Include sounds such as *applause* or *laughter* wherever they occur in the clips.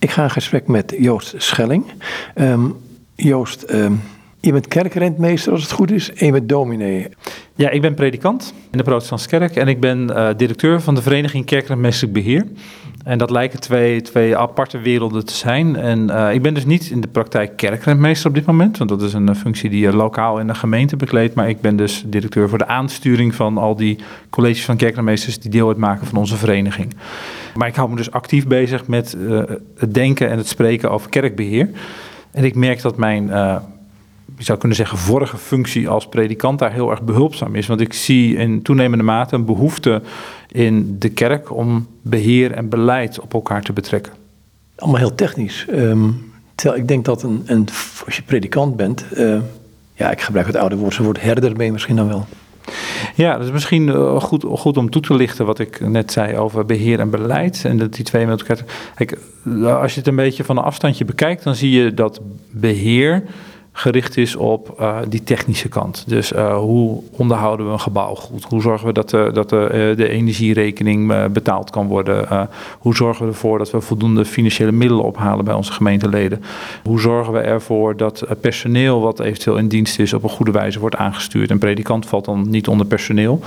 Ik ga in gesprek met Joost Schelling. Ehm, Joost, ehm, je bent kerkrentmeester als het goed is en je bent dominee. Ja, ik ben predikant in de Protestantse Kerk en ik ben uh, directeur van de Vereniging Kerkrentmeestelijk Beheer. En dat lijken twee, twee aparte werelden te zijn. En uh, ik ben dus niet in de praktijk kerkrentmeester op dit moment, want dat is een functie die je lokaal in de gemeente bekleedt. Maar ik ben dus directeur voor de aansturing van al die colleges van kerkrentmeesters die deel uitmaken van onze vereniging. Maar ik hou me dus actief bezig met het denken en het spreken over kerkbeheer. En ik merk dat mijn, je zou kunnen zeggen, vorige functie als predikant daar heel erg behulpzaam is. Want ik zie in toenemende mate een behoefte in de kerk om beheer en beleid op elkaar te betrekken. Allemaal heel technisch. Um, terwijl ik denk dat een, een, als je predikant bent, uh, ja, ik gebruik het oude woord, zo'n woord herder mee misschien dan wel. Ja, dat is misschien eh, goed, goed om toe te lichten wat ik net zei over beheer en beleid. En dat die twee met elkaar. Kijk, als je het een beetje van een afstandje bekijkt, dan zie je dat beheer gericht is op uh, die technische kant. Dus uh, hoe onderhouden we een gebouw goed? Hoe zorgen we dat de, dat de, uh, de energierekening betaald kan worden? hoe zorgen we ervoor dat we voldoende financiële middelen ophalen bij onze gemeenteleden? Hoe zorgen we ervoor dat personeel wat eventueel in dienst is op een goede wijze wordt aangestuurd? Een predikant valt dan niet onder personeel.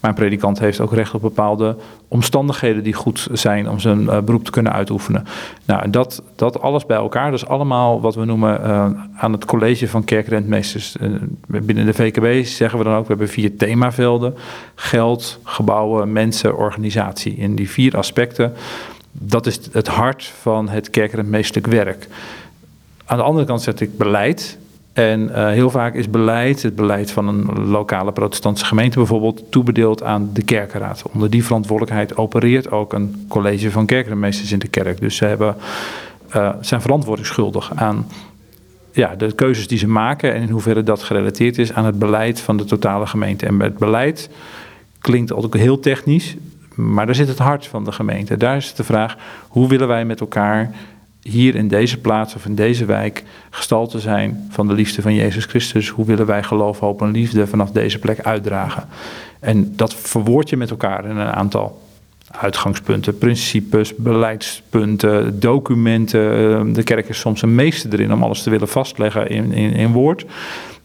Maar een predikant heeft ook recht op bepaalde omstandigheden die goed zijn om zijn uh, beroep te kunnen uitoefenen. Nou, dat, dat alles bij elkaar, dus allemaal wat we noemen uh, aan het college van kerkrentmeesters. Uh, binnen de VKB zeggen we dan ook, we hebben vier themavelden. Geld, gebouwen, mensen, organisatie. In die vier aspecten, dat is het hart van het kerkrentmeestelijk werk. Aan de andere kant zet ik beleid. En uh, heel vaak is beleid, het beleid van een lokale protestantse gemeente bijvoorbeeld, toebedeeld aan de kerkenraad. Onder die verantwoordelijkheid opereert ook een college van kerkenmeesters in de kerk. Dus ze hebben, uh, zijn verantwoordingsschuldig aan ja, de keuzes die ze maken en in hoeverre dat gerelateerd is aan het beleid van de totale gemeente. En het beleid klinkt ook heel technisch, maar daar zit het hart van de gemeente. Daar is de vraag, hoe willen wij met elkaar hier in deze plaats of in deze wijk gestalte zijn van de liefde van Jezus Christus. Hoe willen wij geloof, hoop en liefde vanaf deze plek uitdragen? En dat verwoord je met elkaar in een aantal uitgangspunten, principes, beleidspunten, documenten. De kerk is soms een meester erin om alles te willen vastleggen in, in, in woord.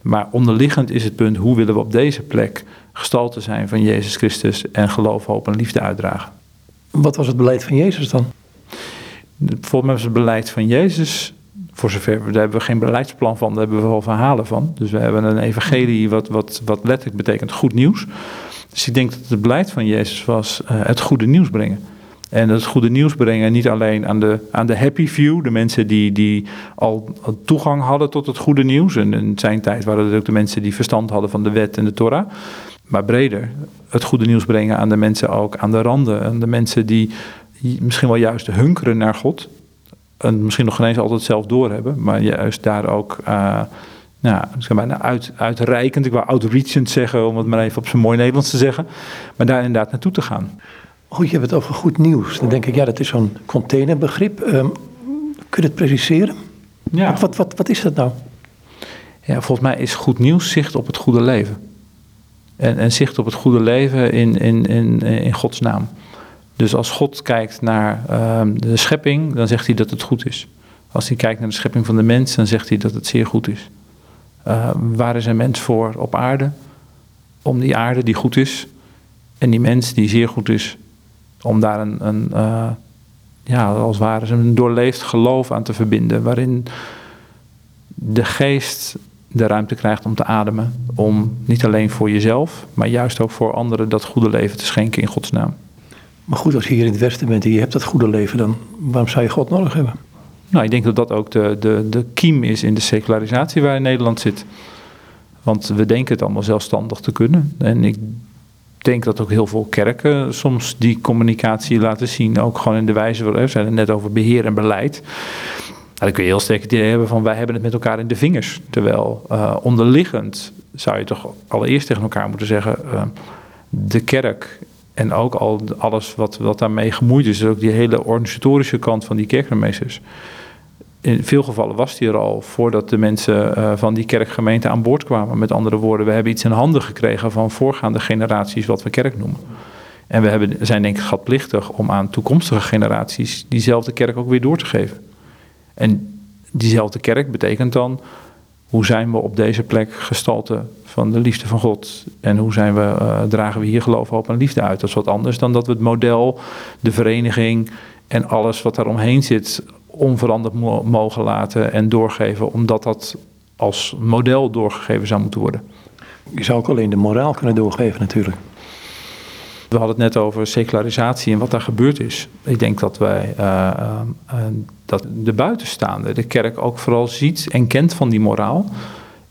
Maar onderliggend is het punt, hoe willen we op deze plek gestalte zijn van Jezus Christus en geloof, hoop en liefde uitdragen? Wat was het beleid van Jezus dan? Volgens mij is het beleid van Jezus, voor zover, daar hebben we geen beleidsplan van, daar hebben we wel verhalen van. Dus we hebben een evangelie wat, wat, wat letterlijk betekent goed nieuws. Dus ik denk dat het beleid van Jezus was uh, het goede nieuws brengen. En het goede nieuws brengen niet alleen aan de, aan de happy few, de mensen die, die al toegang hadden tot het goede nieuws. En in zijn tijd waren het ook de mensen die verstand hadden van de wet en de Torah. Maar breder, het goede nieuws brengen aan de mensen ook aan de randen. Aan de mensen die misschien wel juist hunkeren naar God. En misschien nog geen eens altijd zelf doorhebben, maar juist daar ook uh, nou, bijna uit, uitreikend, ik wou outreachend zeggen, om het maar even op zijn mooi Nederlands te zeggen, maar daar inderdaad naartoe te gaan. Oh, je hebt het over goed nieuws. Dan denk ik, ja, dat is zo'n containerbegrip. Um, kun je het preciseren? Ja. Wat, wat, wat, wat is dat nou? Ja, volgens mij is goed nieuws zicht op het goede leven. En, en zicht op het goede leven in, in, in, in Gods naam. Dus als God kijkt naar uh, de schepping, dan zegt hij dat het goed is. Als hij kijkt naar de schepping van de mens, dan zegt hij dat het zeer goed is. Uh, waar is een mens voor op aarde? Om die aarde die goed is. En die mens die zeer goed is. Om daar een, een uh, ja, als het ware een doorleefd geloof aan te verbinden. Waarin de geest de ruimte krijgt om te ademen. Om niet alleen voor jezelf, maar juist ook voor anderen dat goede leven te schenken in Gods naam. Maar goed, als je hier in het Westen bent en je hebt dat goede leven, dan waarom zou je God nodig hebben? Nou, ik denk dat dat ook de, de, de kiem is in de secularisatie waar in Nederland zit. Want we denken het allemaal zelfstandig te kunnen. En ik denk dat ook heel veel kerken soms die communicatie laten zien. Ook gewoon in de wijze, we zijn het net over beheer en beleid. Nou, dan kun je heel sterk het idee hebben van wij hebben het met elkaar in de vingers. Terwijl uh, onderliggend zou je toch allereerst tegen elkaar moeten zeggen... Uh, de kerk en ook al alles wat, wat daarmee gemoeid is, dus ook die hele organisatorische kant van die kerkmeesters. In veel gevallen was die er al voordat de mensen uh, van die kerkgemeente aan boord kwamen. Met andere woorden, we hebben iets in handen gekregen van voorgaande generaties, wat we kerk noemen. En we hebben, zijn denk ik schatplichtig om aan toekomstige generaties diezelfde kerk ook weer door te geven. En diezelfde kerk betekent dan, hoe zijn we op deze plek gestalte van de liefde van God? En hoe zijn we, uh, dragen we hier geloof, hoop en liefde uit? Dat is wat anders dan dat we het model, de vereniging en alles wat daaromheen zit onveranderd mogen laten en doorgeven, omdat dat als model doorgegeven zou moeten worden. Je zou ook alleen de moraal kunnen doorgeven natuurlijk. We hadden het net over secularisatie en wat daar gebeurd is. Ik denk dat wij uh, uh, dat de buitenstaande, de kerk ook vooral ziet en kent van die moraal.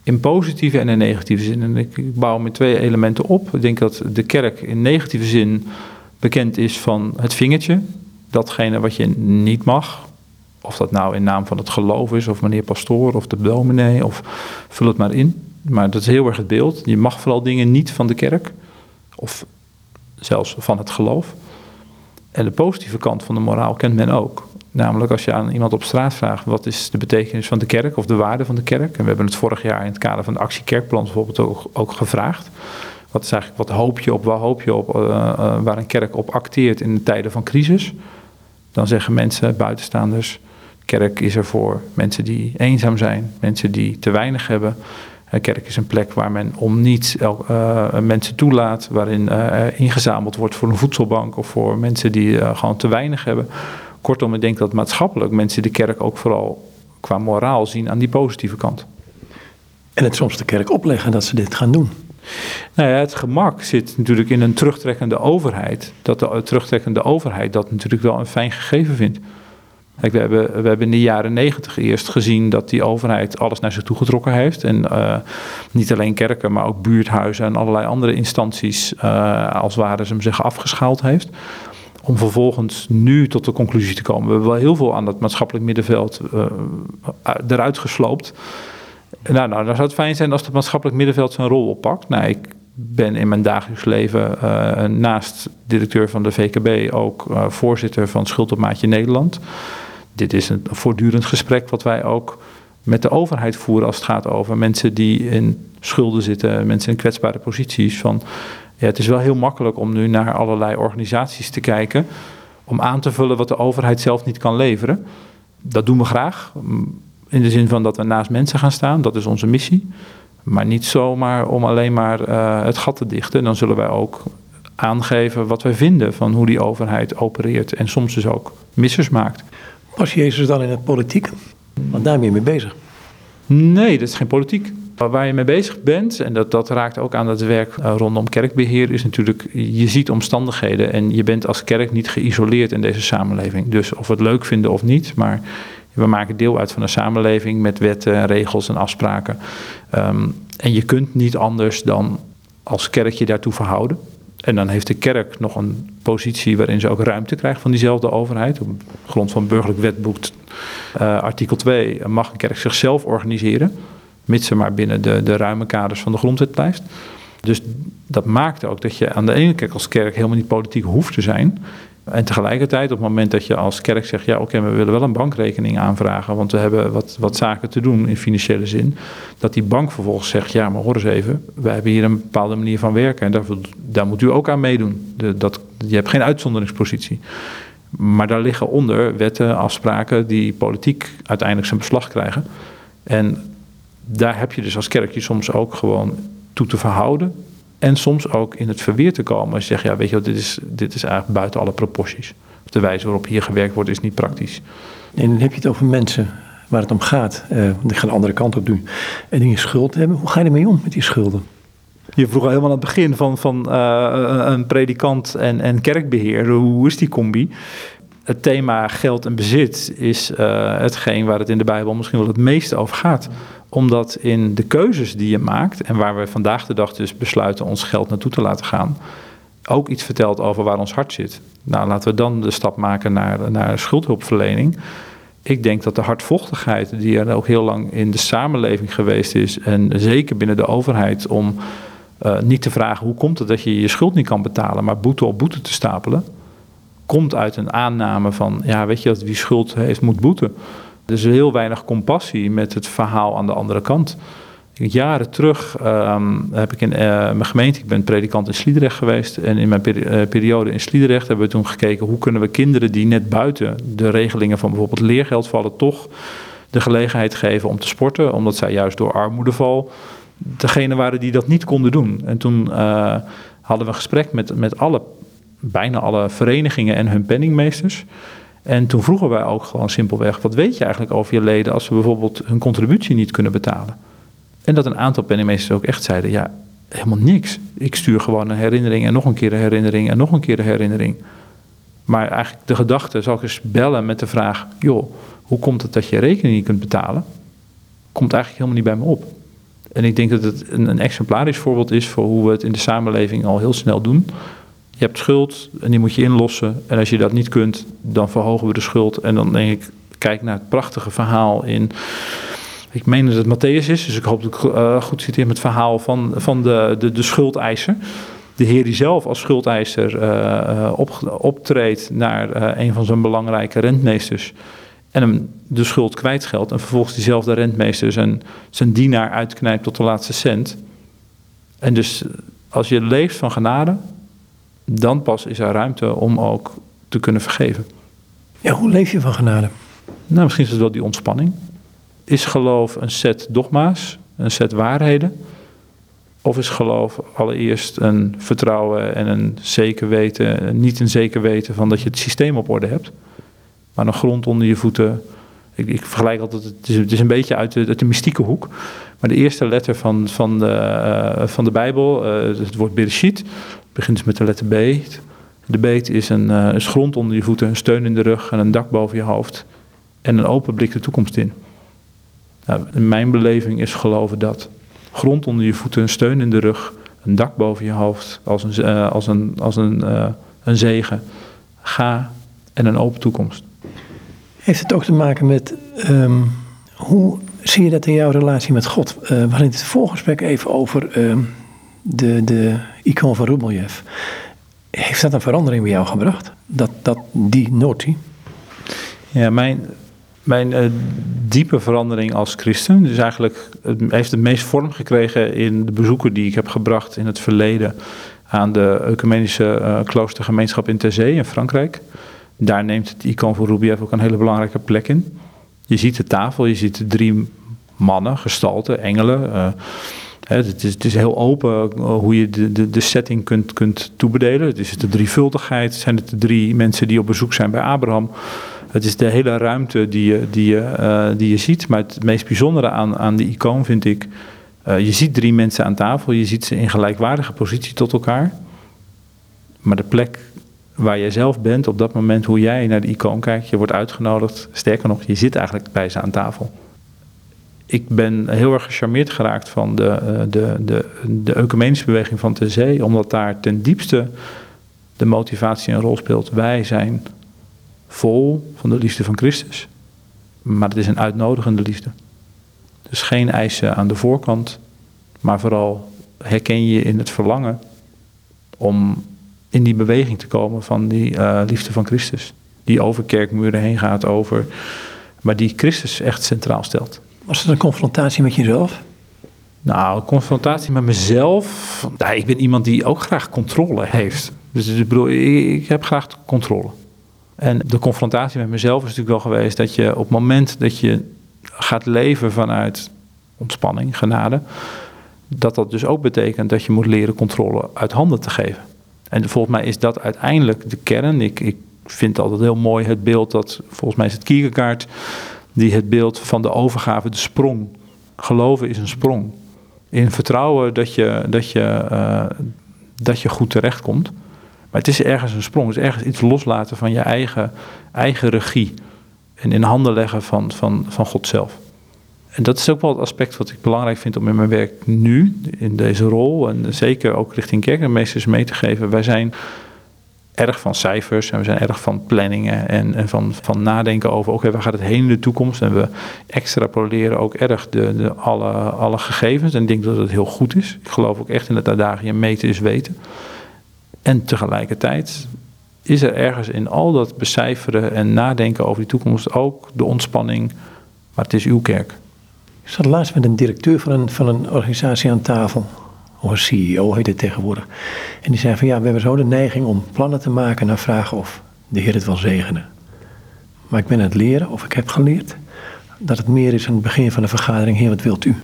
In positieve en in negatieve zin. En ik bouw met twee elementen op. Ik denk dat de kerk in negatieve zin bekend is van het vingertje. Datgene wat je niet mag. Of dat nou in naam van het geloof is, of meneer pastoor, of de dominee, of vul het maar in. Maar dat is heel erg het beeld. Je mag vooral dingen niet van de kerk, of zelfs van het geloof. En de positieve kant van de moraal kent men ook. Namelijk als je aan iemand op straat vraagt wat is de betekenis van de kerk of de waarde van de kerk. En we hebben het vorig jaar in het kader van de actie Kerkplan bijvoorbeeld ook, ook gevraagd. Wat is eigenlijk, wat hoop je op, waar hoop je op, uh, uh, waar een kerk op acteert in de tijden van crisis? Dan zeggen mensen, buitenstaanders, kerk is er voor mensen die eenzaam zijn, mensen die te weinig hebben. Een kerk is een plek waar men om niet uh, mensen toelaat, waarin uh, ingezameld wordt voor een voedselbank of voor mensen die uh, gewoon te weinig hebben. Kortom, ik denk dat maatschappelijk mensen de kerk ook vooral qua moraal zien aan die positieve kant. En het soms de kerk opleggen dat ze dit gaan doen. Nou ja, het gemak zit natuurlijk in een terugtrekkende overheid. Dat de terugtrekkende overheid dat natuurlijk wel een fijn gegeven vindt. We, hebben, we hebben in de jaren negentig eerst gezien dat die overheid alles naar zich toe getrokken heeft. En uh, niet alleen kerken, maar ook buurthuizen en allerlei andere instanties, uh, als ware ze hem zich afgeschaald heeft. Om vervolgens nu tot de conclusie te komen. We hebben wel heel veel aan dat maatschappelijk middenveld uh, eruit gesloopt. Nou, nou, dan zou het fijn zijn als het maatschappelijk middenveld zijn rol oppakt. Nou, ik ben in mijn dagelijks leven naast directeur van de VKB ook voorzitter van Schuld op Maatje Nederland. Dit is een voortdurend gesprek wat wij ook met de overheid voeren als het gaat over mensen die in schulden zitten, mensen in kwetsbare posities. Van, ja, het is wel heel makkelijk om nu naar allerlei organisaties te kijken om aan te vullen wat de overheid zelf niet kan leveren. Dat doen we graag. In de zin van dat we naast mensen gaan staan, dat is onze missie. Maar niet zomaar om alleen maar uh, het gat te dichten. Dan zullen wij ook aangeven wat wij vinden van hoe die overheid opereert. En soms dus ook missers maakt. Was Jezus dan in het politiek? Want daar ben je mee bezig. Nee, dat is geen politiek. Waar je mee bezig bent, en dat, dat raakt ook aan het werk rondom kerkbeheer, is natuurlijk, je ziet omstandigheden en je bent als kerk niet geïsoleerd in deze samenleving. Dus of we het leuk vinden of niet, maar we maken deel uit van een samenleving met wetten, regels en afspraken. Um, en je kunt niet anders dan als kerk je daartoe verhouden. En dan heeft de kerk nog een positie waarin ze ook ruimte krijgt van diezelfde overheid. Op grond van burgerlijk wetboek uh, artikel 2 mag een kerk zichzelf organiseren. Mits ze maar binnen de, de ruime kaders van de grondwet blijft. Dus dat maakt ook dat je aan de ene kant als kerk helemaal niet politiek hoeft te zijn. En tegelijkertijd, op het moment dat je als kerk zegt: ja, oké, we willen wel een bankrekening aanvragen, want we hebben wat, wat zaken te doen in financiële zin. Dat die bank vervolgens zegt: ja, maar hoor eens even, wij hebben hier een bepaalde manier van werken en daar, daar moet u ook aan meedoen. De, dat, je hebt geen uitzonderingspositie. Maar daar liggen onder wetten, afspraken die politiek uiteindelijk zijn beslag krijgen. En daar heb je dus als kerk je soms ook gewoon toe te verhouden. En soms ook in het verweer te komen. Als je zegt, ja, weet je wat, dit is, dit is eigenlijk buiten alle proporties. De wijze waarop hier gewerkt wordt is niet praktisch. En dan heb je het over mensen waar het om gaat. Uh, ik ga de andere kant op doen. En die een schuld hebben. Hoe ga je ermee om met die schulden? Je vroeg al helemaal aan het begin van, van uh, een predikant en, en kerkbeheer. Hoe is die combi? Het thema geld en bezit is uh, hetgeen waar het in de Bijbel misschien wel het meeste over gaat omdat in de keuzes die je maakt en waar we vandaag de dag dus besluiten ons geld naartoe te laten gaan, ook iets vertelt over waar ons hart zit. Nou, laten we dan de stap maken naar, naar schuldhulpverlening. Ik denk dat de hardvochtigheid die er ook heel lang in de samenleving geweest is, en zeker binnen de overheid, om uh, niet te vragen hoe komt het dat je je schuld niet kan betalen, maar boete op boete te stapelen, komt uit een aanname van, ja, weet je dat wie schuld heeft moet boeten. Dus heel weinig compassie met het verhaal aan de andere kant. Jaren terug ehm, heb ik in eh, mijn gemeente, ik ben predikant in Sliedrecht geweest. En in mijn eh, periode in Sliedrecht hebben we toen gekeken hoe kunnen we kinderen die net buiten de regelingen van bijvoorbeeld leergeld vallen, toch de gelegenheid geven om te sporten. Omdat zij juist door armoedeval degene waren die dat niet konden doen. En toen uh, hadden we een gesprek met, met alle, bijna alle verenigingen en hun penningmeesters. En toen vroegen wij ook gewoon simpelweg: wat weet je eigenlijk over je leden als we bijvoorbeeld hun contributie niet kunnen betalen? En dat een aantal penningmeesters ook echt zeiden: ja, helemaal niks. Ik stuur gewoon een herinnering en nog een keer een herinnering en nog een keer een herinnering. Maar eigenlijk de gedachte, zal ik eens bellen met de vraag: joh, hoe komt het dat je rekening niet kunt betalen? Komt eigenlijk helemaal niet bij me op. En ik denk dat het een, een exemplarisch voorbeeld is voor hoe we het in de samenleving al heel snel doen. Je hebt schuld en die moet je inlossen. En als je dat niet kunt, dan verhogen we de schuld. En dan denk ik, kijk naar het prachtige verhaal in. Ik meen dat het Matthäus is, dus ik hoop dat ik uh, goed citeer met het verhaal van, van de, de, de schuldeiser. De Heer die zelf als schuldeiser uh, op, optreedt naar een van zijn belangrijke rentmeesters en hem de schuld kwijtgeldt en vervolgens diezelfde rentmeester zijn, zijn dienaar uitknijpt tot de laatste cent. En dus als je leeft van genade, dan pas is er ruimte om ook te kunnen vergeven. Ja, hoe leef je van genade? Nou, misschien is het wel die ontspanning. Is geloof een set dogma's, een set waarheden? Of is geloof allereerst een vertrouwen en een zeker weten, niet een zeker weten van dat je het systeem op orde hebt? maar een grond onder je voeten. Ik, ik vergelijk altijd, het is, het is, een beetje uit de, uit de mystieke hoek. Maar de eerste letter van, van, de, uh, van de Bijbel, uh, het woord Bereshit, begint dus met de letter B. De beet is een, een grond onder je voeten, een steun in de rug en een dak boven je hoofd. En een open blik de toekomst in. Nou, in mijn beleving is geloven dat. Grond onder je voeten, een steun in de rug, een dak boven je hoofd, als een, als een, als een, een zegen. Ga en een open toekomst. Heeft het ook te maken met um, hoe zie je dat in jouw relatie met God? Uh, we hadden het voorgesprek even over um, de, de icoon van Rubeljev. Heeft dat een verandering bij jou gebracht? Dat, dat die noti? Ja, mijn, mijn uh, diepe verandering als christen, dus eigenlijk het heeft het meest vorm gekregen in de bezoeken die ik heb gebracht in het verleden aan de ecumenische uh, kloostergemeenschap in Terzee in Frankrijk. Daar neemt het icoon van Rubiev ook een hele belangrijke plek in. Je ziet de tafel, je ziet de drie mannen, gestalten, engelen. Uh, het, is, het, is, heel open uh, hoe je de, de, de, setting kunt, kunt toebedelen. Het is de drievuldigheid, zijn het de drie mensen die op bezoek zijn bij Abraham. Het is de hele ruimte die je, die je, uh, die je ziet. Maar het meest bijzondere aan, aan die icoon vind ik... je ziet drie mensen aan tafel, je ziet ze in gelijkwaardige positie tot elkaar. Maar de plek waar jij zelf bent op dat moment, hoe jij naar de icoon kijkt. Je wordt uitgenodigd. Sterker nog, je zit eigenlijk bij ze aan tafel. Ik ben heel erg gecharmeerd geraakt van de, eh, de, de, de ecumenische beweging van de zee, omdat daar ten diepste de motivatie een rol speelt. Wij zijn vol van de liefde van Christus, maar het is een uitnodigende liefde. Dus geen eisen aan de voorkant, maar vooral herken je in het verlangen om in die beweging te komen van die uh, liefde van Christus. Die over kerkmuren heen gaat, over, maar die Christus echt centraal stelt. Was het een confrontatie met jezelf? Nou, confrontatie met mezelf. Nou, ik ben iemand die ook graag controle heeft. Dus ik bedoel, ik, heb graag controle. En de confrontatie met mezelf is natuurlijk wel geweest dat je op het moment dat je gaat leven vanuit ontspanning, genade, dat dat dus ook betekent dat je moet leren controle uit handen te geven. En volgens mij is dat uiteindelijk de kern. Ik, ik vind altijd heel mooi het beeld dat, volgens mij is het Kierkegaard, die het beeld van de overgave, de sprong. Geloven is een sprong. In vertrouwen dat je, dat je, uh, dat je goed terechtkomt. Maar het is ergens een sprong. Het is ergens iets loslaten van je eigen, eigen regie. En in handen leggen van, van, van God zelf. En dat is ook wel het aspect wat ik belangrijk vind om in mijn werk nu, in deze rol, en zeker ook richting kerkmeesters mee te geven. Wij zijn erg van cijfers en we zijn erg van planningen en, en van, van nadenken over, oké, waar gaat het heen in de toekomst? En we extrapoleren ook erg de, de, alle, alle gegevens en denk dat het heel goed is. Ik geloof ook echt in het adagium meten is weten. En tegelijkertijd is er ergens in al dat becijferen en nadenken over die toekomst ook de ontspanning, maar het is uw kerk. Ik zat laatst met een directeur van een, van een organisatie aan tafel. Of een CEO heet het tegenwoordig. En die zei van ja, we hebben zo de neiging om plannen te maken en dan vragen of de Heer het wil zegenen. Maar ik ben aan het leren, of ik heb geleerd, dat het meer is aan het begin van de vergadering. Heer, wat wilt u?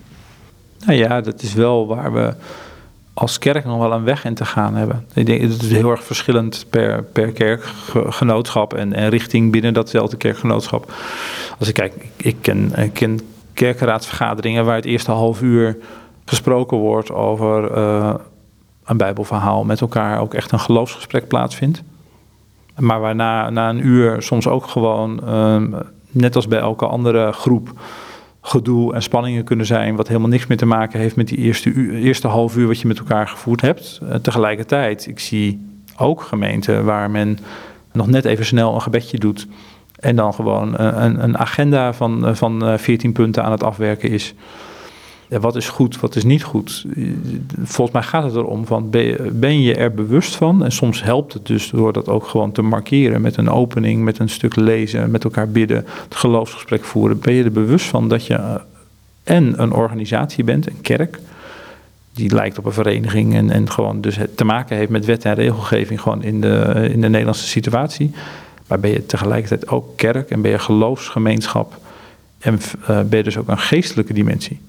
Nou ja, dat is wel waar we als kerk nog wel een weg in te gaan hebben. Ik denk, het is heel erg verschillend per, per kerkgenootschap en, en richting binnen datzelfde kerkgenootschap. Als ik kijk, ik ken, ik waar het eerste half uur gesproken wordt over uh, een bijbelverhaal met elkaar, ook echt een geloofsgesprek plaatsvindt. Maar waarna na een uur soms ook gewoon, uh, net als bij elke andere groep, gedoe en spanningen kunnen zijn, wat helemaal niks meer te maken heeft met die eerste, eerste half uur wat je met elkaar gevoerd hebt. Uh, tegelijkertijd, ik zie ook gemeenten waar men nog net even snel een gebedje doet en dan gewoon een, een agenda van, van 14 punten aan het afwerken is wat is goed, wat is niet goed? Volgens mij gaat het erom van ben je er bewust van? En soms helpt het dus door dat ook gewoon te markeren met een opening, met een stuk lezen, met elkaar bidden, het geloofsgesprek voeren. Ben je er bewust van dat je eh, en een organisatie bent, een kerk, die lijkt op een vereniging en, en gewoon dus te maken heeft met wet en regelgeving gewoon in de, in de Nederlandse situatie. Maar ben je tegelijkertijd ook kerk en ben je geloofsgemeenschap en uh, ben je dus ook een geestelijke dimensie.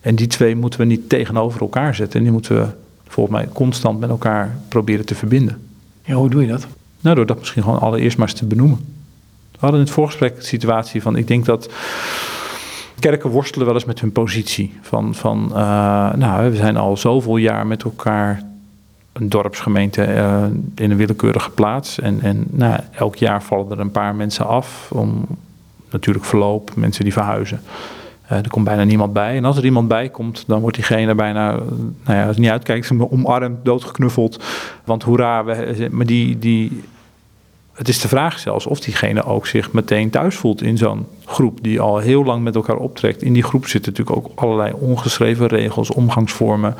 En die twee moeten we niet tegenover elkaar zetten. En die moeten we volgens mij constant met elkaar proberen te verbinden. Ja, hoe doe je dat? Nou, door dat misschien gewoon allereerst maar eens te benoemen. We hadden in het voorgesprek de situatie van, ik denk dat kerken worstelen wel eens met hun positie. Van, van uh, nou, we zijn al zoveel jaar met elkaar een dorpsgemeente uh, in een willekeurige plaats. En, en nou, elk jaar vallen er een paar mensen af. Om natuurlijk verloop, mensen die verhuizen. Uh, er komt bijna niemand bij. En als er iemand bij komt, dan wordt diegene bijna, nou ja, als het niet uitkijkt, omarmd, doodgeknuffeld. Want hoera, we, maar die, die, het is de vraag zelfs of diegene ook zich meteen thuis voelt in zo'n groep die al heel lang met elkaar optrekt. In die groep zitten natuurlijk ook allerlei ongeschreven regels, omgangsvormen,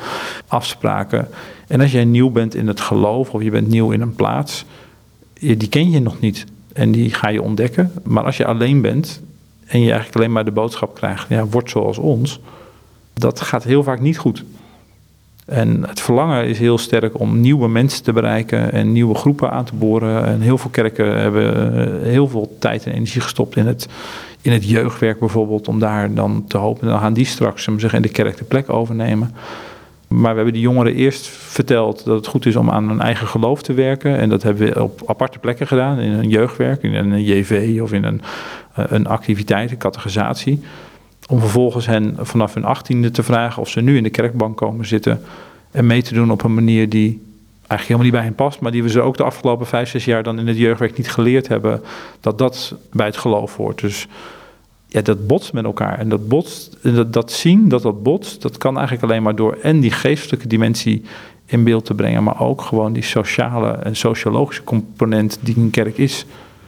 afspraken. En als jij nieuw bent in het geloof of je bent nieuw in een plaats, die ken je nog niet. En die ga je ontdekken. Maar als je alleen bent, en je eigenlijk alleen maar de boodschap krijgt, ja, word zoals ons, dat gaat heel vaak niet goed. En het verlangen is heel sterk om nieuwe mensen te bereiken en nieuwe groepen aan te boren. En heel veel kerken hebben eh, heel veel tijd en energie gestopt in het, in het jeugdwerk bijvoorbeeld, om daar dan te hopen. Dan gaan die straks zeggen, in de kerk de plek overnemen. Maar we hebben die jongeren eerst verteld dat het goed is om aan hun eigen geloof te werken. En dat hebben we op aparte plekken gedaan, in een jeugdwerk, in een JV of in een, eh, een activiteit, een categorisatie. Om vervolgens hen vanaf hun achttiende te vragen of ze nu in de kerkbank komen zitten en mee te doen op een manier die eigenlijk helemaal niet bij hen past, maar die we ze ook de afgelopen vijf, zes jaar dan in het jeugdwerk niet geleerd hebben, dat dat bij het geloof hoort. Dus ja, dat botst met elkaar. En dat botst, dat, dat zien dat dat botst, dat kan eigenlijk alleen maar door en die geestelijke dimensie in beeld te brengen, maar ook gewoon die sociale en sociologische component die een kerk is.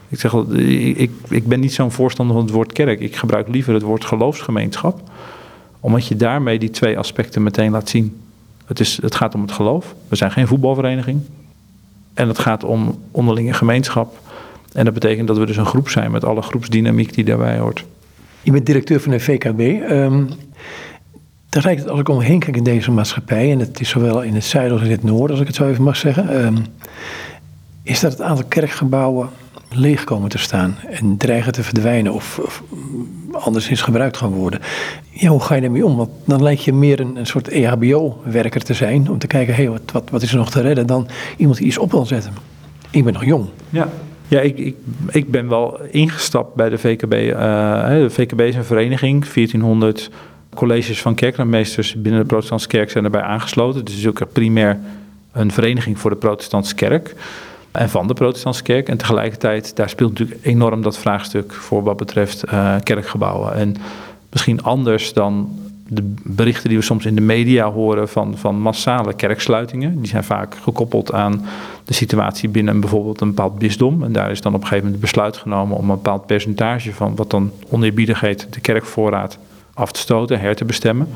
Ik zeg al, ik, ik ben niet zo'n voorstander van het woord kerk. Ik gebruik liever het woord geloofsgemeenschap, omdat je daarmee die twee aspecten meteen laat zien. Het, is, het gaat om het geloof. We zijn geen voetbalvereniging. En het gaat om onderlinge gemeenschap. En dat betekent dat we dus een groep zijn met alle groepsdynamiek die daarbij hoort. Je bent directeur van de VKB. Um, als ik om me heen kijk in deze maatschappij, en het is zowel in het zuiden als in het noorden, als ik het zo even mag zeggen, um, is dat het aantal kerkgebouwen leeg komen te staan en dreigen te verdwijnen of, of anderszins gebruikt gaan worden. Ja, hoe ga je daarmee om? Want dan lijkt je meer een, een soort EHBO-werker te zijn om te kijken, hé, hey, wat, wat, wat is er nog te redden dan iemand die iets op wil zetten. Ik ben nog jong. Ja. Ja, ik, ik, ik ben wel ingestapt bij de VKB. Uh, de VKB is een vereniging, 1400 colleges van kerkraadmeesters binnen de protestantse kerk zijn erbij aangesloten. Dus het is ook primair een vereniging voor de protestantse kerk en van de protestantse kerk. En tegelijkertijd, daar speelt natuurlijk enorm dat vraagstuk voor wat betreft uh, kerkgebouwen. En misschien anders dan de berichten die we soms in de media horen van, van massale kerksluitingen. Die zijn vaak gekoppeld aan de situatie binnen bijvoorbeeld een bepaald bisdom. En daar is dan op een gegeven moment besluit genomen om een bepaald percentage van wat dan oneerbiedig heet de kerkvoorraad af te stoten, her te bestemmen.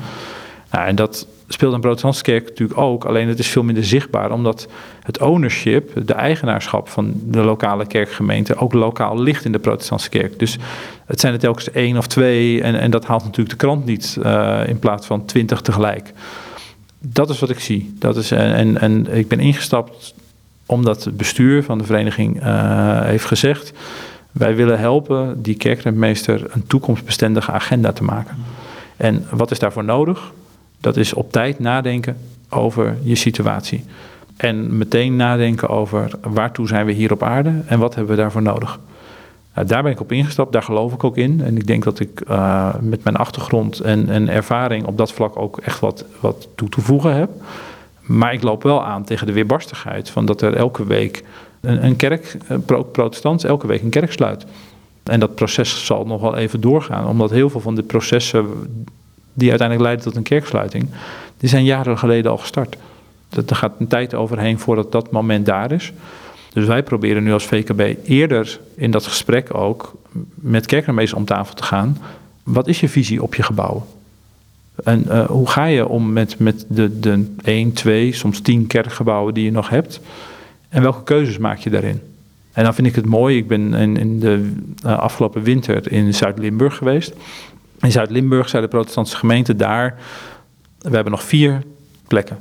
Nou, en dat speelt een protestantse kerk natuurlijk ook, alleen het is veel minder zichtbaar, omdat het ownership, de eigenaarschap van de lokale kerkgemeente, ook lokaal ligt in de protestantse kerk. Dus het zijn er telkens één of twee en, en dat haalt natuurlijk de krant niet uh, in plaats van twintig tegelijk. Dat is wat ik zie. Dat is, en, en ik ben ingestapt omdat het bestuur van de vereniging uh, heeft gezegd: wij willen helpen die kerkrentmeester een toekomstbestendige agenda te maken. En wat is daarvoor nodig? Dat is op tijd nadenken over je situatie. En meteen nadenken over waartoe zijn we hier op aarde en wat hebben we daarvoor nodig. Nou, daar ben ik op ingestapt, daar geloof ik ook in. En ik denk dat ik uh, met mijn achtergrond en, en, ervaring op dat vlak ook echt wat, wat toe te voegen heb. Maar ik loop wel aan tegen de weerbarstigheid van dat er elke week een, een kerk, protestant, elke week een kerk sluit. En dat proces zal nog wel even doorgaan, omdat heel veel van de processen die uiteindelijk leiden tot een kerksluiting, die zijn jaren geleden al gestart. Er gaat een tijd overheen voordat dat moment daar is. Dus wij proberen nu als VKB eerder in dat gesprek ook met kerkmeesters om tafel te gaan. Wat is je visie op je gebouw? En uh, hoe ga je om met, met de, de 1, 2, soms 10 kerkgebouwen die je nog hebt? En welke keuzes maak je daarin? En dan vind ik het mooi, ik ben in, in de uh, afgelopen winter in Zuid-Limburg geweest. In Zuid-Limburg zei de protestantse gemeente daar, we hebben nog vier plekken.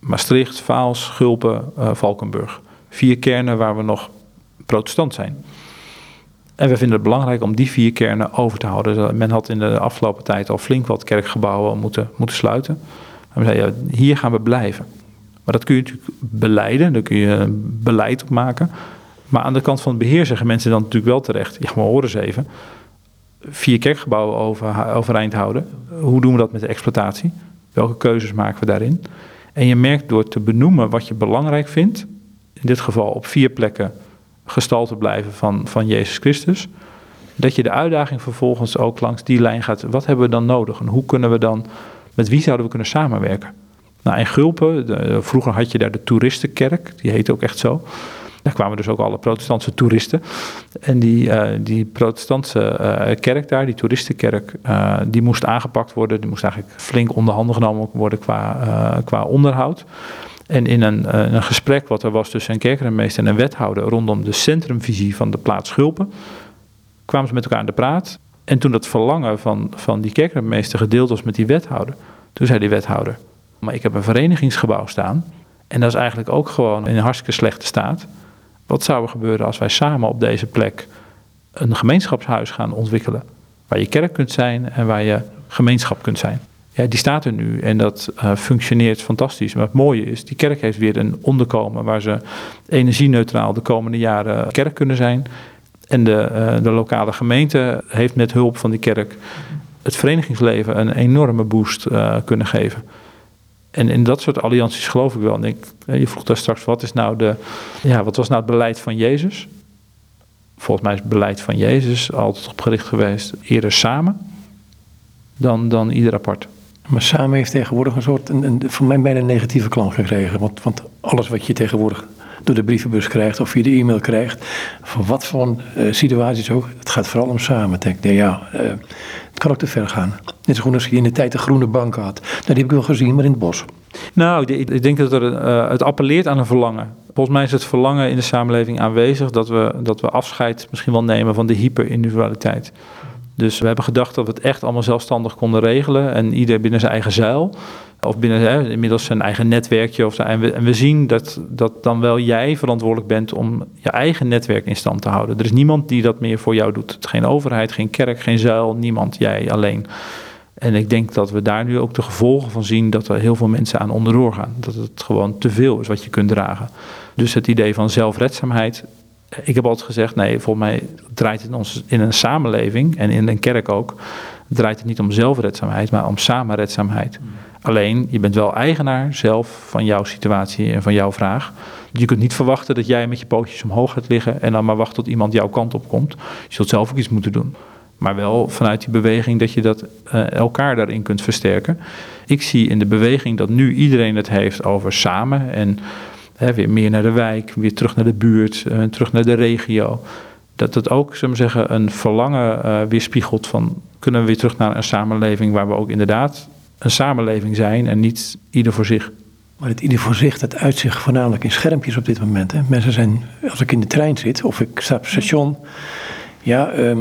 Maastricht, Vaals, Gulpen, uh, Valkenburg. Vier kernen waar we nog protestant zijn. En we vinden het belangrijk om die vier kernen over te houden. Men had in de afgelopen tijd al flink wat kerkgebouwen moeten, moeten sluiten. En we zeiden, hier gaan we blijven. Maar dat kun je natuurlijk beleiden, daar kun je beleid op maken. Maar aan de kant van het beheer zeggen mensen dan natuurlijk wel terecht: ja, maar horen eens even vier kerkgebouwen over, overeind houden. Hoe doen we dat met de exploitatie? Welke keuzes maken we daarin? En je merkt door te benoemen wat je belangrijk vindt, in dit geval op vier plekken gestalte blijven van, van Jezus Christus, dat je de uitdaging vervolgens ook langs die lijn gaat. Wat hebben we dan nodig en hoe kunnen we dan, met wie zouden we kunnen samenwerken? Nou, in Gulpen, vroeger had je daar de toeristenkerk, die heette ook echt zo. Daar kwamen dus ook alle protestantse toeristen. En die, uh, die protestantse uh, kerk daar, die toeristenkerk, uh, die moest aangepakt worden. Die moest eigenlijk flink onder handen genomen worden qua, qua onderhoud. En in een, een, gesprek wat er was tussen een kerkenmeester en een wethouder rondom de centrumvisie van de plaats Schulpen, kwamen ze met elkaar aan de praat. En toen dat verlangen van, van die kerkenmeester gedeeld was met die wethouder, toen zei die wethouder, maar ik heb een verenigingsgebouw staan en dat is eigenlijk ook gewoon in een hartstikke slechte staat. Wat zou er gebeuren als wij samen op deze plek een gemeenschapshuis gaan ontwikkelen? Waar je kerk kunt zijn en waar je gemeenschap kunt zijn. Ja, die staat er nu en dat uh, functioneert fantastisch. Maar het mooie is, die kerk heeft weer een onderkomen waar ze energie-neutraal de komende jaren kerk kunnen zijn. En de, uh, de lokale gemeente heeft met hulp van die kerk het verenigingsleven een enorme boost uh, kunnen geven. En in dat soort allianties geloof ik wel. En ik, je vroeg daar straks, wat, is nou de, ja, wat was nou het beleid van Jezus? Volgens mij is het beleid van Jezus altijd opgericht geweest eerder samen dan, dan ieder apart. Maar samen heeft tegenwoordig een soort, een, voor mij bijna een negatieve klank gekregen. Want, want alles wat je tegenwoordig door de brievenbus krijgt of via de e-mail krijgt, van wat voor uh, situaties ook, het gaat vooral om samen. Denk, ja, uh, het kan ook te ver gaan. Net zo goed als je in de tijd de groene banken had. Nou, die heb ik wel gezien, maar in het bos. Nou, ik denk dat er, uh, het appelleert aan een verlangen. Volgens mij is het verlangen in de samenleving aanwezig dat we, dat we afscheid misschien wel nemen van de hyperindividualiteit. Dus we hebben gedacht dat we het echt allemaal zelfstandig konden regelen en ieder binnen zijn eigen zuil. Of binnen hè, inmiddels zijn eigen netwerkje. Of, en, we, en we zien dat, dat dan wel jij verantwoordelijk bent om je eigen netwerk in stand te houden. Er is niemand die dat meer voor jou doet. Geen overheid, geen kerk, geen zuil, niemand, jij alleen. En ik denk dat we daar nu ook de gevolgen van zien dat er heel veel mensen aan onderdoor gaan. Dat het gewoon te veel is wat je kunt dragen. Dus het idee van zelfredzaamheid. Ik heb altijd gezegd, nee, volgens mij draait het ons in een samenleving en in een kerk ook, draait het niet om zelfredzaamheid, maar om samenredzaamheid. Alleen, je bent wel eigenaar zelf van jouw situatie en van jouw vraag. Je kunt niet verwachten dat jij met je pootjes omhoog gaat liggen en dan maar wacht tot iemand jouw kant op komt. Je zult zelf ook iets moeten doen. Maar wel vanuit die beweging dat je dat uh, elkaar daarin kunt versterken. Ik zie in de beweging dat nu iedereen het heeft over samen en weer meer naar de wijk, weer terug naar de buurt, uh, terug naar de regio. Dat het ook, zullen we zeggen, een verlangen uh, weerspiegelt van kunnen we weer terug naar een samenleving waar we ook inderdaad een samenleving zijn en niet ieder voor zich. Maar het ieder voor zich, dat uitzicht voornamelijk in schermpjes op dit moment. Hè? Mensen zijn, als ik in de trein zit of ik sta op het station, ja, ehm,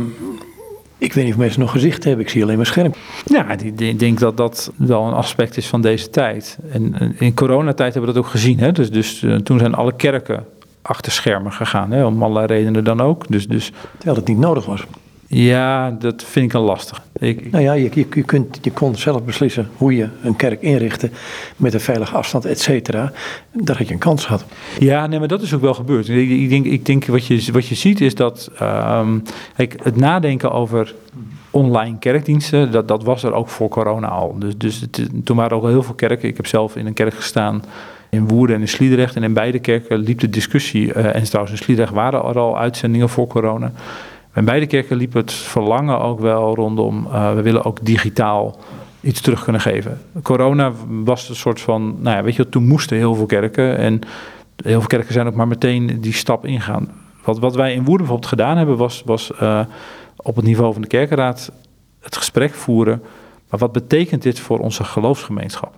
ik weet niet of mensen nog gezicht hebben, ik zie alleen maar scherm. Ja, ik denk dat dat wel een aspect is van deze tijd. En in coronatijd hebben we dat ook gezien. Hè? Dus, dus eh, toen zijn alle kerken achter schermen gegaan, hè? om allerlei redenen dan ook. Dus, dus, Terwijl het niet nodig was. Ja, dat vind ik een lastig. Ik, nou ja, je, je, je, kunt, je kon zelf beslissen hoe je een kerk inrichtte met een veilige afstand, et cetera. Daar had je een kans gehad. Ja, nee, maar dat is ook wel gebeurd. Ik, ik denk, ik denk wat, je, wat je ziet is dat um, kijk, het nadenken over online kerkdiensten, dat, dat was er ook voor corona al. Dus, dus het, toen waren er ook heel veel kerken. Ik heb zelf in een kerk gestaan in Woerden en in Sliedrecht. En in beide kerken liep de discussie. Uh, en trouwens in Sliedrecht waren er al uitzendingen voor corona. Bij beide kerken liep het verlangen ook wel rondom, uh, we willen ook digitaal iets terug kunnen geven. Corona was een soort van, nou ja, weet je, toen moesten heel veel kerken en heel veel kerken zijn ook maar meteen die stap ingaan. Wat, wat wij in Woerden bijvoorbeeld gedaan hebben, was, was uh, op het niveau van de kerkenraad het gesprek voeren. Maar wat betekent dit voor onze geloofsgemeenschap?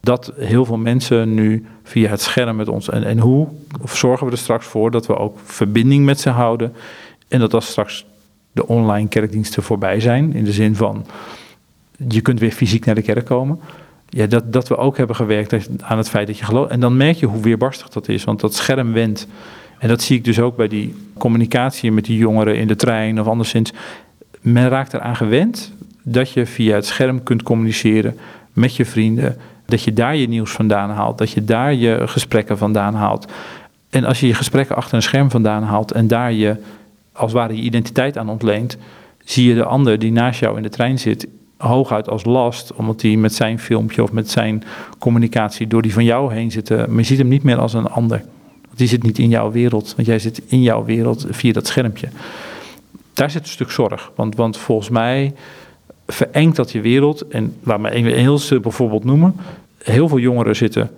Dat heel veel mensen nu via het scherm met ons. En, en hoe zorgen we er straks voor dat we ook verbinding met ze houden? En dat als straks de online kerkdiensten voorbij zijn, in de zin van je kunt weer fysiek naar de kerk komen. Ja, dat, dat we ook hebben gewerkt aan het feit dat je gelooft. En dan merk je hoe weerbarstig dat is, want dat scherm wendt. En dat zie ik dus ook bij die communicatie met die jongeren in de trein of anderszins. Men raakt eraan gewend dat je via het scherm kunt communiceren met je vrienden. Dat je daar je nieuws vandaan haalt, dat je daar je gesprekken vandaan haalt. En als je je gesprekken achter een scherm vandaan haalt en daar je als ware je identiteit aan ontleent, zie je de ander die naast jou in de trein zit hooguit als last, omdat hij met zijn filmpje of met zijn communicatie door die van jou heen zit. Maar je ziet hem niet meer als een ander. Want die zit niet in jouw wereld, want jij zit in jouw wereld via dat schermpje. Daar zit een stuk zorg, want, want volgens mij verengt dat je wereld. En laat me een heel simpel voorbeeld noemen. Heel veel jongeren zitten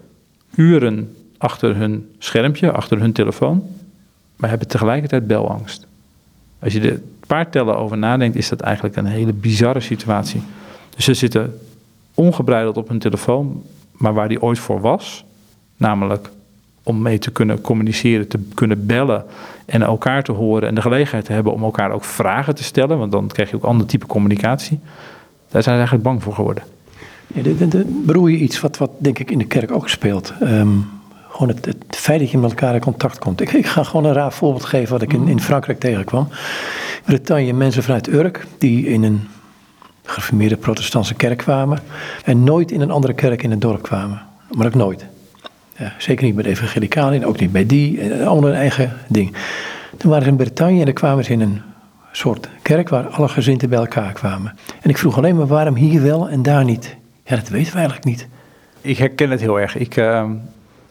uren achter hun schermpje, achter hun telefoon, maar hebben tegelijkertijd belangst. Als je er een paar tellen over nadenkt, is dat eigenlijk een hele bizarre situatie. Dus ze zitten ongebreideld op hun telefoon, maar waar die ooit voor was, namelijk om mee te kunnen communiceren, te kunnen bellen en elkaar te horen en de gelegenheid te hebben om elkaar ook vragen te stellen, want dan krijg je ook ander type communicatie. Daar zijn ze eigenlijk bang voor geworden. Ja, bedoel je iets wat, wat denk ik in de kerk ook speelt? Um, gewoon het, het, feit dat je met elkaar in contact komt. Ik, ik ga gewoon een raar voorbeeld geven wat ik in, in Frankrijk tegenkwam. Bretagne mensen vanuit Urk die in een gereformeerde protestantse kerk kwamen en nooit in een andere kerk in het dorp kwamen. Maar ook nooit. Ja, zeker niet bij de evangelicalen, ook niet bij die, allemaal hun eigen ding. Toen waren ze in Bretagne en dan kwamen ze in een soort kerk waar alle gezinten bij elkaar kwamen. En ik vroeg alleen maar waarom hier wel en daar niet. Ja, dat weten we eigenlijk niet. Ik herken het heel erg. Ik, uh,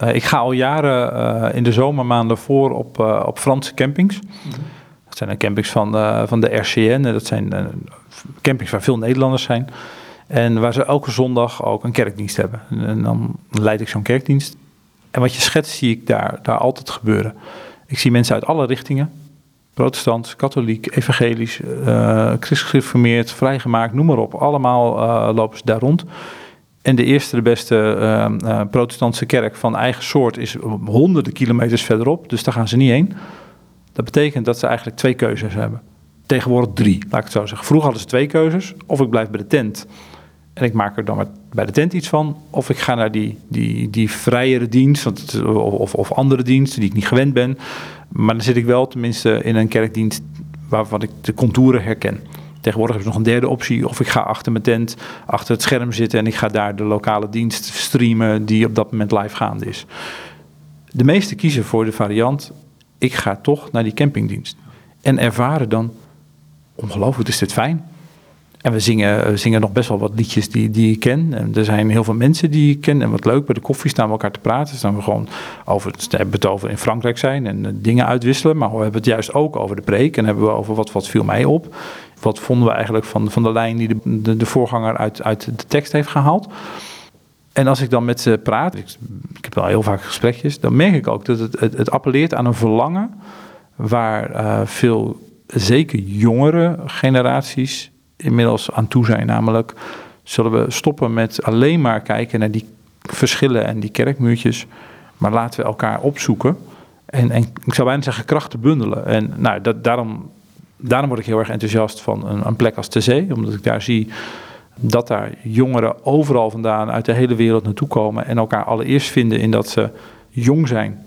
uh, ik ga al jaren uh, in de zomermaanden voor op, uh, op Franse campings. Mm -hmm. Dat zijn de campings van, van de RCN. Dat zijn campings waar veel Nederlanders zijn. En waar ze elke zondag ook een kerkdienst hebben. En dan leid ik zo'n kerkdienst. En wat je schetst, zie ik daar, daar altijd gebeuren. Ik zie mensen uit alle richtingen. Protestant, katholiek, evangelisch, uh, christelijk vrijgemaakt, noem maar op. Allemaal uh, lopen ze daar rond. En de eerste, de beste uh, uh, protestantse kerk van eigen soort is honderden kilometers verderop. Dus daar gaan ze niet heen. Dat betekent dat ze eigenlijk twee keuzes hebben. Tegenwoordig drie, laat ik het zo zeggen. Vroeger hadden ze twee keuzes. Of ik blijf bij de tent en ik maak er dan bij de tent iets van. Of ik ga naar die, die, die vrijere dienst of, of andere diensten die ik niet gewend ben. Maar dan zit ik wel tenminste in een kerkdienst waarvan ik de contouren herken. Tegenwoordig is er nog een derde optie. Of ik ga achter mijn tent, achter het scherm zitten en ik ga daar de lokale dienst streamen die op dat moment live gaande is. De meeste kiezen voor de variant, ik ga toch naar die campingdienst. En ervaren dan, ongelooflijk is dit fijn. En we zingen, zingen nog best wel wat liedjes die, die ik ken. En er zijn heel veel mensen die ik ken. En wat leuk, bij de koffie staan we elkaar te praten. Staan we gewoon over, we hebben het over in Frankrijk zijn en eh, dingen uitwisselen. Maar we hebben het juist ook over de preek. En hebben we over wat, wat viel mij op. Wat vonden we eigenlijk van, van de lijn die de, de, voorganger uit, uit de tekst heeft gehaald. En als ik dan met ze praat, ik, heb wel heel vaak gesprekjes, dan merk ik ook dat het, het, het appelleert aan een verlangen waar uh, veel, zeker jongere generaties inmiddels aan toe zijn. Namelijk Zullen we stoppen met alleen maar kijken naar die verschillen en die kerkmuurtjes, maar laten we elkaar opzoeken en, en ik zou bijna zeggen krachten bundelen. En nou, dat, daarom, daarom word ik heel erg enthousiast van een, een plek als de omdat ik daar zie dat daar jongeren overal vandaan uit de hele wereld naartoe komen en elkaar allereerst vinden in dat ze jong zijn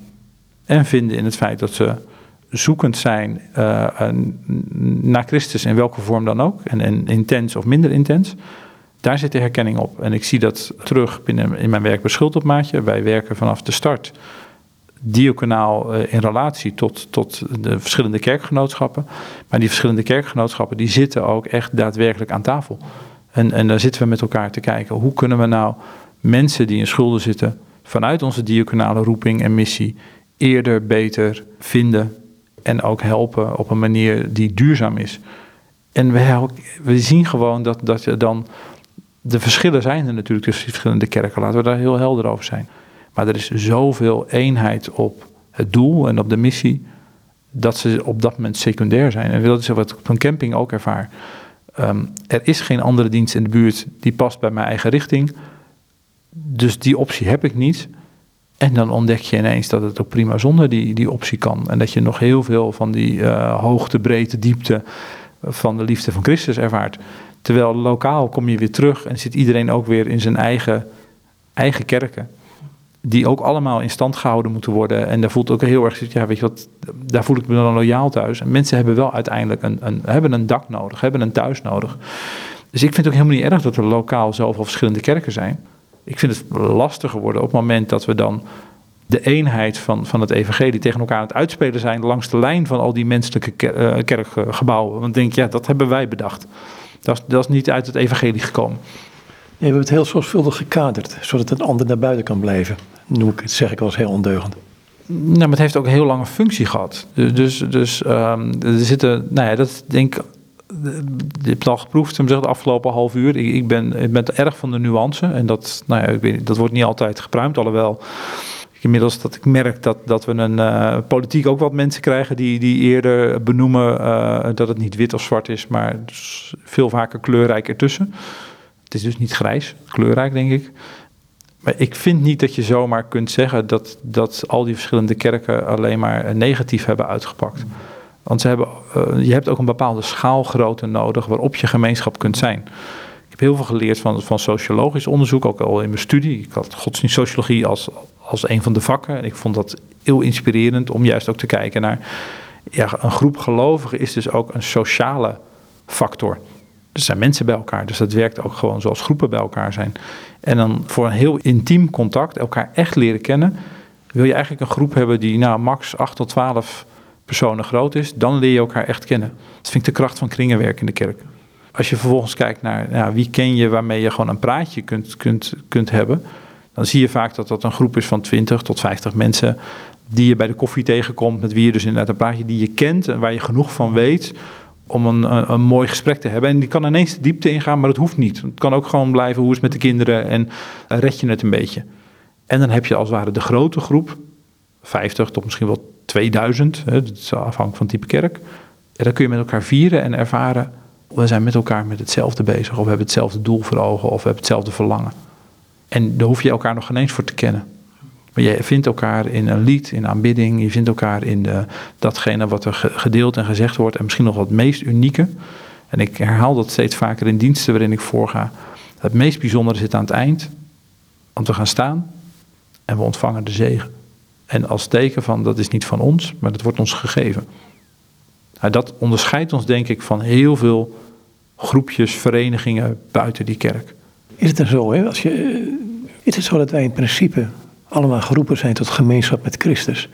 en vinden in het feit dat ze zoekend zijn uh, naar Christus in welke vorm dan ook, en, en, intens of minder intens. Daar zit de herkenning op. En ik zie dat terug binnen in mijn werk bij Schuldopmaatje. Wij werken vanaf de start diaconaal uh, in relatie tot, tot de verschillende kerkgenootschappen. Maar die verschillende kerkgenootschappen die zitten ook echt daadwerkelijk aan tafel. En, en daar zitten we met elkaar te kijken. Hoe kunnen we nou mensen die in schulden zitten vanuit onze diaconale roeping en missie eerder beter vinden en ook helpen op een manier die duurzaam is. En we, we zien gewoon dat, dat je dan. De verschillen zijn er natuurlijk tussen verschillende kerken, laten we daar heel helder over zijn. Maar er is zoveel eenheid op het doel en op de missie, dat ze op dat moment secundair zijn. En dat is wat ik op een camping ook ervaar. Ehm, er is geen andere dienst in de buurt die past bij mijn eigen richting. Dus die optie heb ik niet. En dan ontdek je ineens dat het ook prima zonder die, die optie kan. En dat je nog heel veel van die uh, hoogte, breedte, diepte van de liefde van Christus ervaart. Terwijl lokaal kom je weer terug en zit iedereen ook weer in zijn eigen, eigen kerken. Die ook allemaal in stand gehouden moeten worden. En daar voelt ook heel erg, ja, weet je wat, daar voel ik me dan loyaal thuis. En mensen hebben wel uiteindelijk een, een, hebben een dak nodig, hebben een thuis nodig. Dus ik vind het ook helemaal niet erg dat er lokaal zoveel verschillende kerken zijn ik vind het lastiger worden op het moment dat we dan de eenheid van, van het evangelie tegen elkaar aan het uitspelen zijn langs de lijn van al die menselijke eh, kerkgebouwen. Want denk, ja, dat hebben wij bedacht. Dat is, dat is niet uit het evangelie gekomen. We hebben het heel zorgvuldig gekaderd, zodat een ander naar buiten kan blijven. Noem ik het, zeg ik wel eens heel ondeugend. Nou, maar het heeft ook een heel lange functie gehad. Dus, dus, dus um, er zitten, nou ja, dat denk ik je hebt al geproefd, de afgelopen half uur. Ik, ik, ben, ik ben erg van de nuance. En dat, nou ja, ik weet, dat wordt niet altijd gepruimd, alhoewel inmiddels dat ik merk dat, dat we een uh, politiek ook wat mensen krijgen die, die eerder benoemen uh, dat het niet wit of zwart is, maar veel vaker kleurrijk ertussen. Het is dus niet grijs, kleurrijk denk ik. Maar ik vind niet dat je zomaar kunt zeggen dat, dat al die verschillende kerken alleen maar negatief hebben uitgepakt. Want ze hebben, uh, je hebt ook een bepaalde schaalgrootte nodig waarop je gemeenschap kunt zijn. Ik heb heel veel geleerd van, van sociologisch onderzoek, ook al in mijn studie. Ik had godsdienstsociologie als, als een van de vakken. En ik vond dat heel inspirerend om juist ook te kijken naar... Ja, een groep gelovigen is dus ook een sociale factor. Er zijn mensen bij elkaar, dus dat werkt ook gewoon zoals groepen bij elkaar zijn. En dan voor een heel intiem contact, elkaar echt leren kennen... wil je eigenlijk een groep hebben die nou, max 8 tot 12 personen groot is, dan leer je elkaar echt kennen. Dat vind ik de kracht van kringenwerk in de kerk. Als je vervolgens kijkt naar wie ken je waarmee je gewoon een praatje kunt, kunt, kunt hebben, dan zie je vaak dat dat een groep is van 20 tot 50 mensen die je bij de koffie tegenkomt, met wie je dus inderdaad een praatje die je kent en waar je genoeg van weet om een, een, mooi gesprek te hebben. En die kan ineens de diepte ingaan, maar dat hoeft niet. Het kan ook gewoon blijven, hoe is het met de kinderen en red je het een beetje. En dan heb je als het ware de grote groep, 50 tot misschien wel 2000, hè, dat is afhankelijk van type kerk. En dan kun je met elkaar vieren en ervaren, we zijn met elkaar met hetzelfde bezig, of we hebben hetzelfde doel voor ogen, of we hebben hetzelfde verlangen. En daar hoef je elkaar nog geen eens voor te kennen. Je vindt elkaar in een lied, in aanbidding, je vindt elkaar in de, datgene wat er gedeeld en gezegd wordt, en misschien nog wat meest unieke. En ik herhaal dat steeds vaker in diensten waarin ik voorga. Het meest bijzondere zit aan het eind, want we gaan staan en we ontvangen de zegen. En als teken van dat is niet van ons, maar dat wordt ons gegeven. Nou, dat onderscheidt ons denk ik van heel veel groepjes, verenigingen buiten die kerk. Is het dan zo, hè? Als je, eh, is het zo dat wij in principe allemaal geroepen zijn tot gemeenschap met Christus?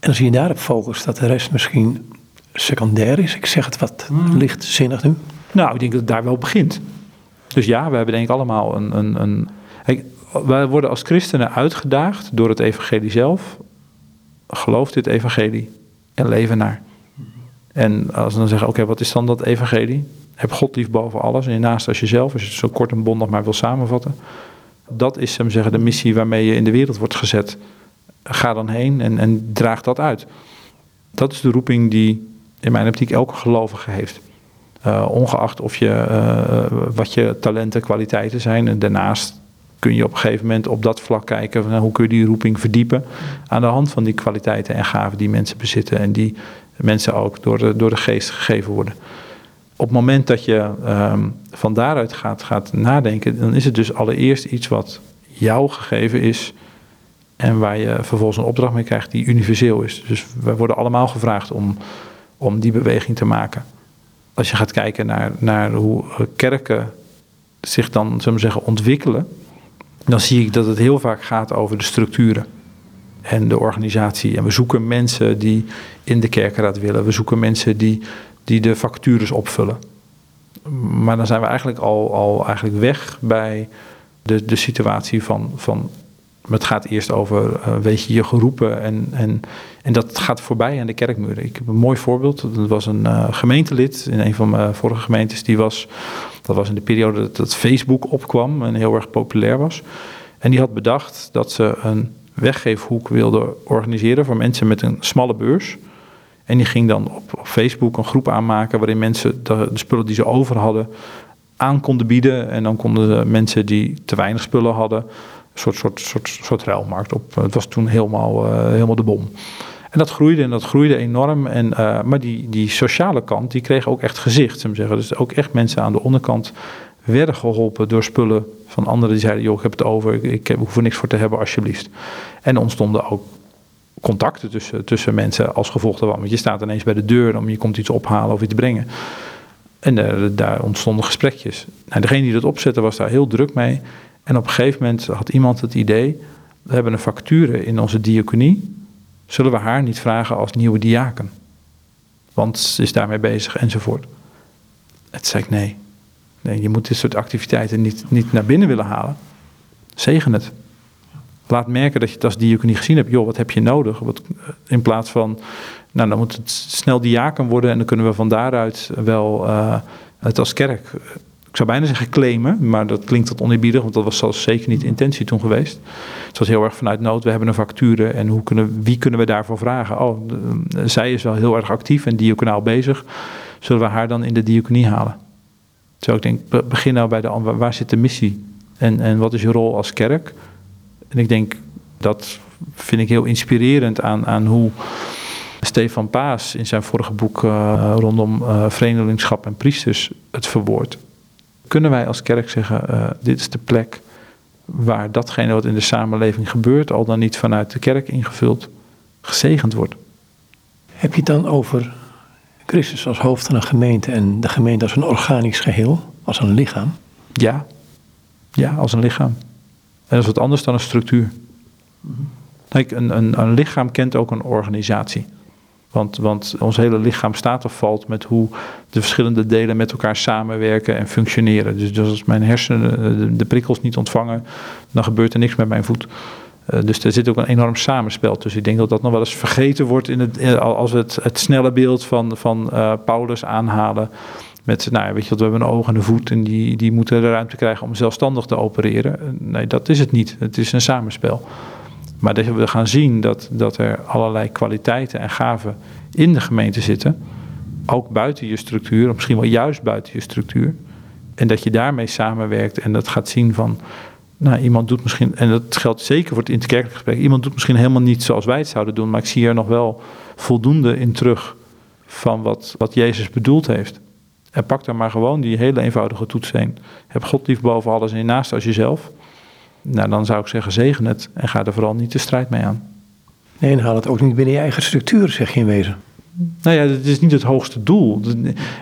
En als je daarop focust, dat de rest misschien secundair is. Ik zeg het wat hmm. lichtzinnig nu. Nou, ik denk dat het daar wel begint. Dus ja, we hebben denk ik allemaal een... een, een wij worden als christenen uitgedaagd door het evangelie zelf. Geloof dit evangelie en leven naar. En als we dan zeggen, oké, wat is dan dat evangelie? Heb God lief boven alles en je naast als jezelf. Als je het zo kort en bondig maar wil samenvatten. Dat is hem zeggen, de missie waarmee je in de wereld wordt gezet. Ga dan heen en, en draag dat uit. Dat is de roeping die in mijn optiek elke gelovige heeft. ongeacht of je, wat je talenten, kwaliteiten zijn. En daarnaast kun je op een gegeven moment op dat vlak kijken van hoe kun je die roeping verdiepen aan de hand van die kwaliteiten en gaven die mensen bezitten en die mensen ook door de, door de geest gegeven worden. Op het moment dat je um, van daaruit gaat, gaat nadenken, dan is het dus allereerst iets wat jou gegeven is en waar je vervolgens een opdracht mee krijgt die universeel is. Dus we worden allemaal gevraagd om, om die beweging te maken. Als je gaat kijken naar, naar hoe kerken zich dan, zullen we zeggen, ontwikkelen, dan zie ik dat het heel vaak gaat over de structuren en de organisatie. En we zoeken mensen die in de kerkenraad willen. We zoeken mensen die, die de vacatures opvullen. Maar dan zijn we eigenlijk al, al eigenlijk weg bij de, de situatie van, van het gaat eerst over, uh, weet je, je geroepen en, en, en dat gaat voorbij aan de kerkmuren. Ik heb een mooi voorbeeld. Dat was een uh, gemeentelid in een van mijn vorige gemeentes. Die was, dat was in de periode dat, dat Facebook opkwam en heel erg populair was. En die had bedacht dat ze een weggeefhoek wilde organiseren voor mensen met een smalle beurs. En die ging dan op, Facebook een groep aanmaken waarin mensen de, spullen die ze over hadden aan konden bieden. En dan konden de mensen die te weinig spullen hadden, een soort, soort, soort, soort ruilmarkt op. Het was toen helemaal, uh, helemaal de bom. En dat groeide en dat groeide enorm. En, uh, maar die, die sociale kant, die kreeg ook echt gezicht, zou zeggen. Dus ook echt mensen aan de onderkant werden geholpen door spullen van anderen die zeiden: joh, ik heb het over, ik, ik hoef er niks voor te hebben, alsjeblieft. En ontstonden ook contacten tussen, tussen mensen als gevolg daarvan. Want je staat ineens bij de deur om je komt iets ophalen of iets brengen. En uh, daar ontstonden gesprekjes. Nou, degene die dat opzette was daar heel druk mee. En op een gegeven moment had iemand het idee: we hebben een facture in onze diaconie. Zullen we haar niet vragen als nieuwe diaken? Want ze is daarmee bezig enzovoort. Het zei ik nee. Nee, je moet dit soort activiteiten niet, niet naar binnen willen halen. Zegen het. Laat merken dat je het als diaconie gezien hebt. Joh, wat heb je nodig? Wat, in plaats van, nou dan moet het snel diaken worden en dan kunnen we van daaruit wel uh, het als kerk, ik zou bijna zeggen claimen, maar dat klinkt wat oneerbiedig, want dat was zeker niet de intentie toen geweest. Het was heel erg vanuit nood, we hebben een facture en hoe kunnen, wie kunnen we daarvoor vragen? Oh, zij is wel heel erg actief en diaconaal bezig. Zullen we haar dan in de diaconie halen? Zo ik denk, begin nou bij de waar zit de missie? En, en wat is je rol als kerk? En ik denk, dat vind ik heel inspirerend aan, aan hoe Stefan Paas in zijn vorige boek uh, rondom uh, vreemdelingschap en priesters het verwoordt. Kunnen wij als kerk zeggen, uh, dit is de plek waar datgene wat in de samenleving gebeurt, al dan niet vanuit de kerk ingevuld, gezegend wordt? Heb je het dan over Christus als hoofd van een gemeente en de gemeente als een organisch geheel, als een lichaam? Ja, ja, als een lichaam. En dat is wat anders dan een structuur. Kijk, een, een, een lichaam kent ook een organisatie. Want, want ons hele lichaam staat of valt met hoe de verschillende delen met elkaar samenwerken en functioneren. Dus, dus als mijn hersenen de, de, prikkels niet ontvangen, dan gebeurt er niks met mijn voet. Uh, dus er zit ook een enorm samenspel tussen. Ik denk dat dat nog wel eens vergeten wordt in het, als we het, het snelle beeld van, van uh, Paulus aanhalen. Met, nou, weet je wat, we hebben een oog en een voet en die, die moeten de ruimte krijgen om zelfstandig te opereren. Nee, dat is het niet. Het is een samenspel. Maar dat we gaan zien dat, dat er allerlei kwaliteiten en gaven in de gemeente zitten. Ook buiten je structuur, misschien wel juist buiten je structuur. En dat je daarmee samenwerkt en dat gaat zien van, nou, iemand doet misschien, en dat geldt zeker voor het interkerkelijk gesprek, iemand doet misschien helemaal niet zoals wij het zouden doen, maar ik zie er nog wel voldoende in terug van wat, wat Jezus bedoeld heeft. En pak daar maar gewoon die hele eenvoudige toets heen. Heb God lief boven alles en naast als jezelf. Nou, dan zou ik zeggen, zegen het en ga er vooral niet de strijd mee aan. Nee, en haal het ook niet binnen je eigen structuur, zeg je in wezen. Nou ja, dat is niet het hoogste doel.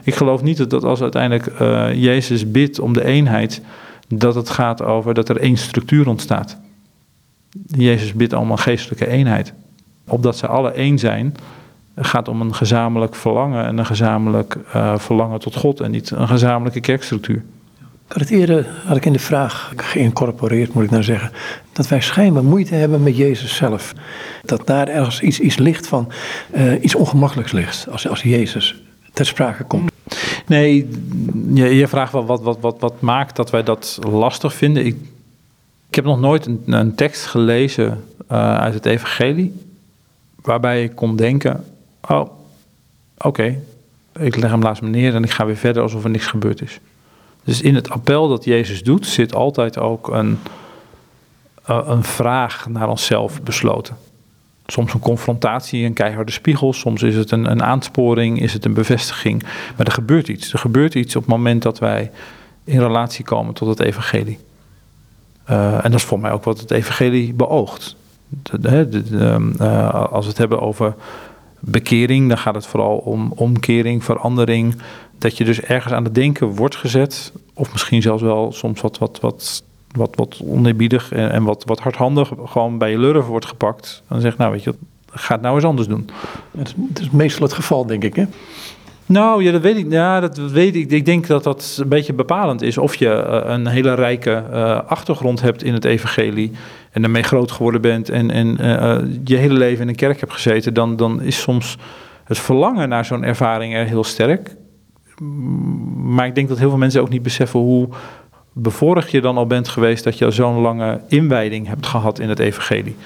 Ik geloof niet dat als uiteindelijk uh, Jezus bidt om de eenheid, dat het gaat over dat er één structuur ontstaat. Jezus bidt een geestelijke eenheid. Opdat ze alle één zijn, gaat om een gezamenlijk verlangen en een gezamenlijk uh, verlangen tot God en niet een gezamenlijke kerkstructuur. Ik had het eerder had ik in de vraag geïncorporeerd, moet ik nou zeggen, dat wij schijnbaar moeite hebben met Jezus zelf. Dat daar ergens iets, iets ligt van, uh, iets ongemakkelijks ligt als, als Jezus ter sprake komt. Nee, je, je vraagt wel wat, wat, wat, wat maakt dat wij dat lastig vinden. Ik, ik heb nog nooit een, een tekst gelezen uh, uit het Evangelie waarbij ik kon denken: oh, oké, ik leg hem laatst me neer en ik ga weer verder alsof er niks gebeurd is. Dus in het appel dat Jezus doet, zit altijd ook een, eh, een vraag naar onszelf besloten. Soms een confrontatie, een keiharde spiegel. Soms is het een, een aansporing, is het een bevestiging. Maar er gebeurt iets. Er gebeurt iets op het moment dat wij in relatie komen tot het evangelie. Uh, en dat is voor mij ook wat het evangelie beoogt. De, uh, als we het hebben over bekering, dan gaat het vooral om omkering, verandering. Dat je dus ergens aan het denken wordt gezet. Of misschien zelfs wel soms wat, wat, wat wat, wat oneerbiedig en, en, wat, wat hardhandig gewoon bij je lurven wordt gepakt. Dan zeg nou weet je, ga het nou eens anders doen. Het is meestal het geval, denk ik, hè? Nou, ja, dat weet ik. Ja, dat weet ik. Ik denk dat dat een beetje bepalend is. Of je uh, een hele rijke uh, achtergrond hebt in het evangelie en daarmee groot geworden bent en, en uh, je hele leven in een kerk hebt gezeten, dan, dan is soms het verlangen naar zo'n ervaring er heel sterk. Maar ik denk dat heel veel mensen ook niet beseffen hoe bevoorrecht je dan al bent geweest dat je zo'n lange inwijding hebt gehad in het evangelie.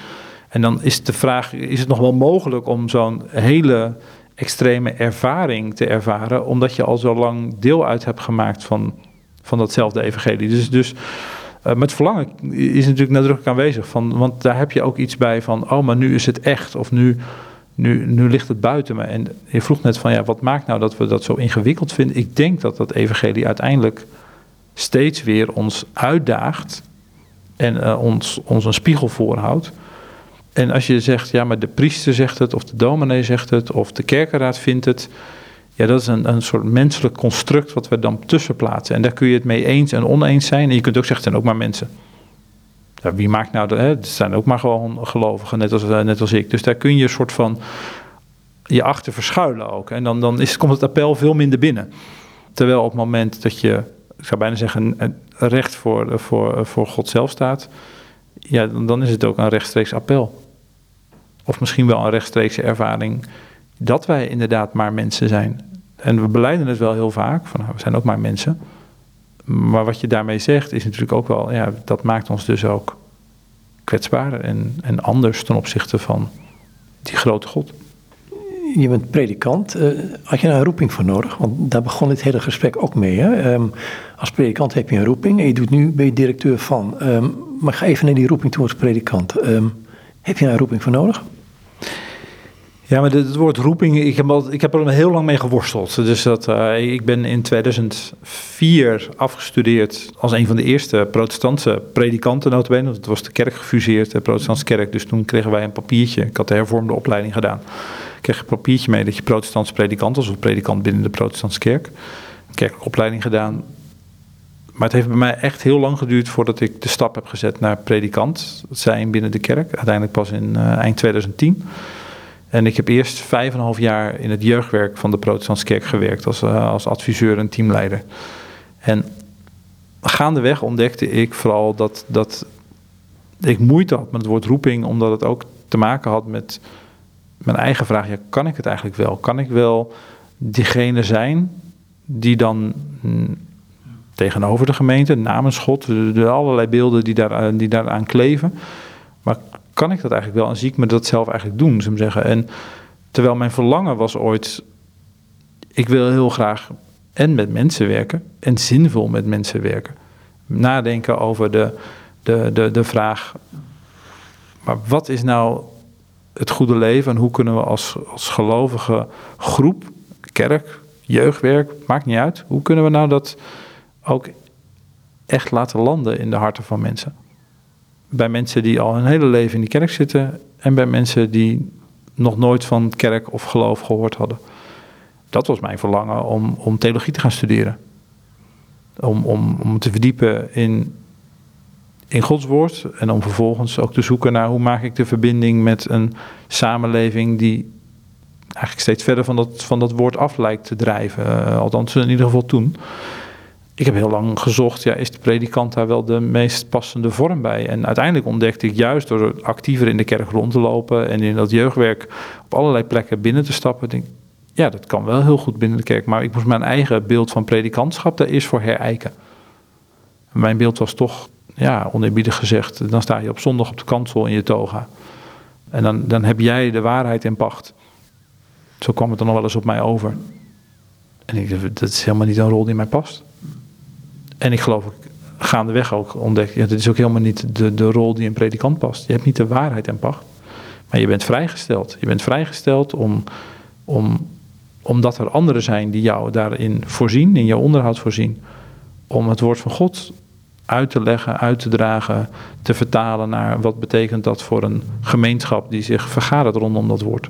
En dan is de vraag, is het nog wel mogelijk om zo'n hele extreme ervaring te ervaren, omdat je al zo lang deel uit hebt gemaakt van, van datzelfde evangelie. Dus, dus uh, met verlangen is natuurlijk nadrukkelijk aanwezig, van, want daar heb je ook iets bij van, oh, maar nu is het echt, of nu, nu, nu ligt het buiten me. En je vroeg net van, ja, wat maakt nou dat we dat zo ingewikkeld vinden? Ik denk dat dat evangelie uiteindelijk steeds weer ons uitdaagt en uh, ons, ons een spiegel voorhoudt. En als je zegt, ja, maar de priester zegt het, of de dominee zegt het, of de kerkenraad vindt het. Ja, dat is een, een soort menselijk construct wat we dan tussen plaatsen. En daar kun je het mee eens en oneens zijn. En je kunt ook zeggen, het zijn ook maar mensen. Ja, wie maakt nou, hè, het zijn ook maar gewoon gelovigen, net als, net als ik. Dus daar kun je een soort van je achter verschuilen ook. En dan, dan is, komt het appel veel minder binnen. Terwijl op het moment dat je ik zou bijna zeggen, recht voor, voor, voor God zelf staat, ja, dan is het ook een rechtstreeks appel. Of misschien wel een rechtstreekse ervaring dat wij inderdaad maar mensen zijn. En we beleiden het wel heel vaak, van nou, we zijn ook maar mensen. Maar wat je daarmee zegt is natuurlijk ook wel, ja, dat maakt ons dus ook kwetsbaar en, en anders ten opzichte van die grote God je bent predikant. Uh, had je daar een roeping voor nodig? Want daar begon dit hele gesprek ook mee. Hè? Um, als predikant heb je een roeping en je doet nu, ben je directeur van. Um, maar ga even naar die roeping toe als predikant. Um, heb je daar een roeping voor nodig? Ja, maar het woord roeping, ik heb, al, ik heb er heel lang mee geworsteld. Dus dat, uh, ik ben in 2004 afgestudeerd als een van de eerste protestantse predikanten notabene. Want het was de kerk gefuseerd, de protestantse kerk. Dus toen kregen wij een papiertje. Ik had de hervormde opleiding gedaan kreeg een papiertje mee dat je protestantse predikant was, of predikant binnen de protestantse kerk. Kerkelijke opleiding gedaan. Maar het heeft bij mij echt heel lang geduurd voordat ik de stap heb gezet naar predikant zijn binnen de kerk. Uiteindelijk pas in uh, eind 2010. En ik heb eerst vijf en een half jaar in het jeugdwerk van de protestantse kerk gewerkt als, uh, als adviseur en teamleider. En gaandeweg ontdekte ik vooral dat, dat ik moeite had met het woord roeping, omdat het ook te maken had met mijn eigen vraag, ja, kan ik het eigenlijk wel? Kan ik wel diegene zijn die dan hm, tegenover de gemeente, namens God, de, de allerlei beelden die, daar, eh, die daaraan kleven, maar kan ik dat eigenlijk wel en zie ik me dat zelf eigenlijk doen, zou ik zeggen. En terwijl mijn verlangen was ooit, ik wil heel graag en met mensen werken en zinvol met mensen werken. Nadenken over de, de, de, de vraag, maar wat is nou het goede leven en hoe kunnen we als, als gelovige groep, kerk, jeugdwerk, maakt niet uit, hoe kunnen we nou dat ook echt laten landen in de harten van mensen? Bij mensen die al hun hele leven in die kerk zitten en bij mensen die nog nooit van kerk of geloof gehoord hadden. Dat was mijn verlangen om, om theologie te gaan studeren. Om, om, om te verdiepen in in Gods woord. En om vervolgens ook te zoeken naar hoe maak ik de verbinding met een samenleving die eigenlijk steeds verder van dat, van dat woord af lijkt te drijven. Uh, althans, in ieder geval toen. Ik heb heel lang gezocht, ja, is de predikant daar wel de meest passende vorm bij? En uiteindelijk ontdekte ik juist door actiever in de kerk rond te lopen en in dat jeugdwerk op allerlei plekken binnen te stappen. Ja, dat kan wel heel goed binnen de kerk, maar ik moest mijn eigen beeld van predikantschap daar eerst voor herijken. Mijn beeld was toch ja, oneerbiedig gezegd, dan sta je op zondag op de kansel in je toga. En dan, dan heb jij de waarheid in pacht. Zo kwam het dan nog wel eens op mij over. En ik dat is helemaal niet een rol die mij past. En ik geloof, ik gaandeweg ook ontdekt, ja, dit is ook helemaal niet de, de rol die een predikant past. Je hebt niet de waarheid en pacht, maar je bent vrijgesteld. Je bent vrijgesteld om, om, omdat er anderen zijn die jou daarin voorzien, in jouw onderhoud voorzien, om het woord van God uit te leggen, uit te dragen, te vertalen naar wat betekent dat voor een gemeenschap die zich vergadert rondom dat woord.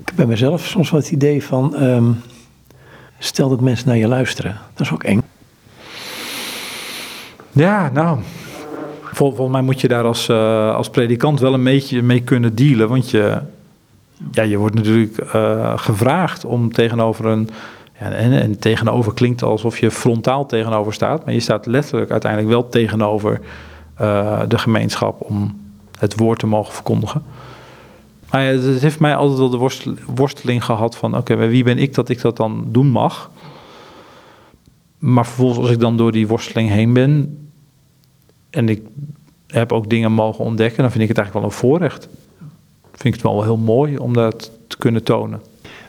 Ik heb bij mezelf soms wel het idee van, ehm, stel dat mensen naar je luisteren, dat is ook eng. Ja, nou, vol, volgens mij moet je daar als, uh, als predikant wel een beetje mee kunnen dealen, want je, ja, je wordt natuurlijk uh, gevraagd om tegenover een en, en, tegenover klinkt alsof je frontaal tegenover staat, maar je staat letterlijk uiteindelijk wel tegenover uh, de gemeenschap om het woord te mogen verkondigen. Maar het heeft mij altijd wel de worsteling gehad van oké, wie ben ik dat ik dat dan doen mag? Maar vervolgens als ik dan door die worsteling heen ben en ik heb ook dingen mogen ontdekken, dan vind ik het eigenlijk wel een voorrecht. Vind ik het wel heel mooi om dat te kunnen tonen.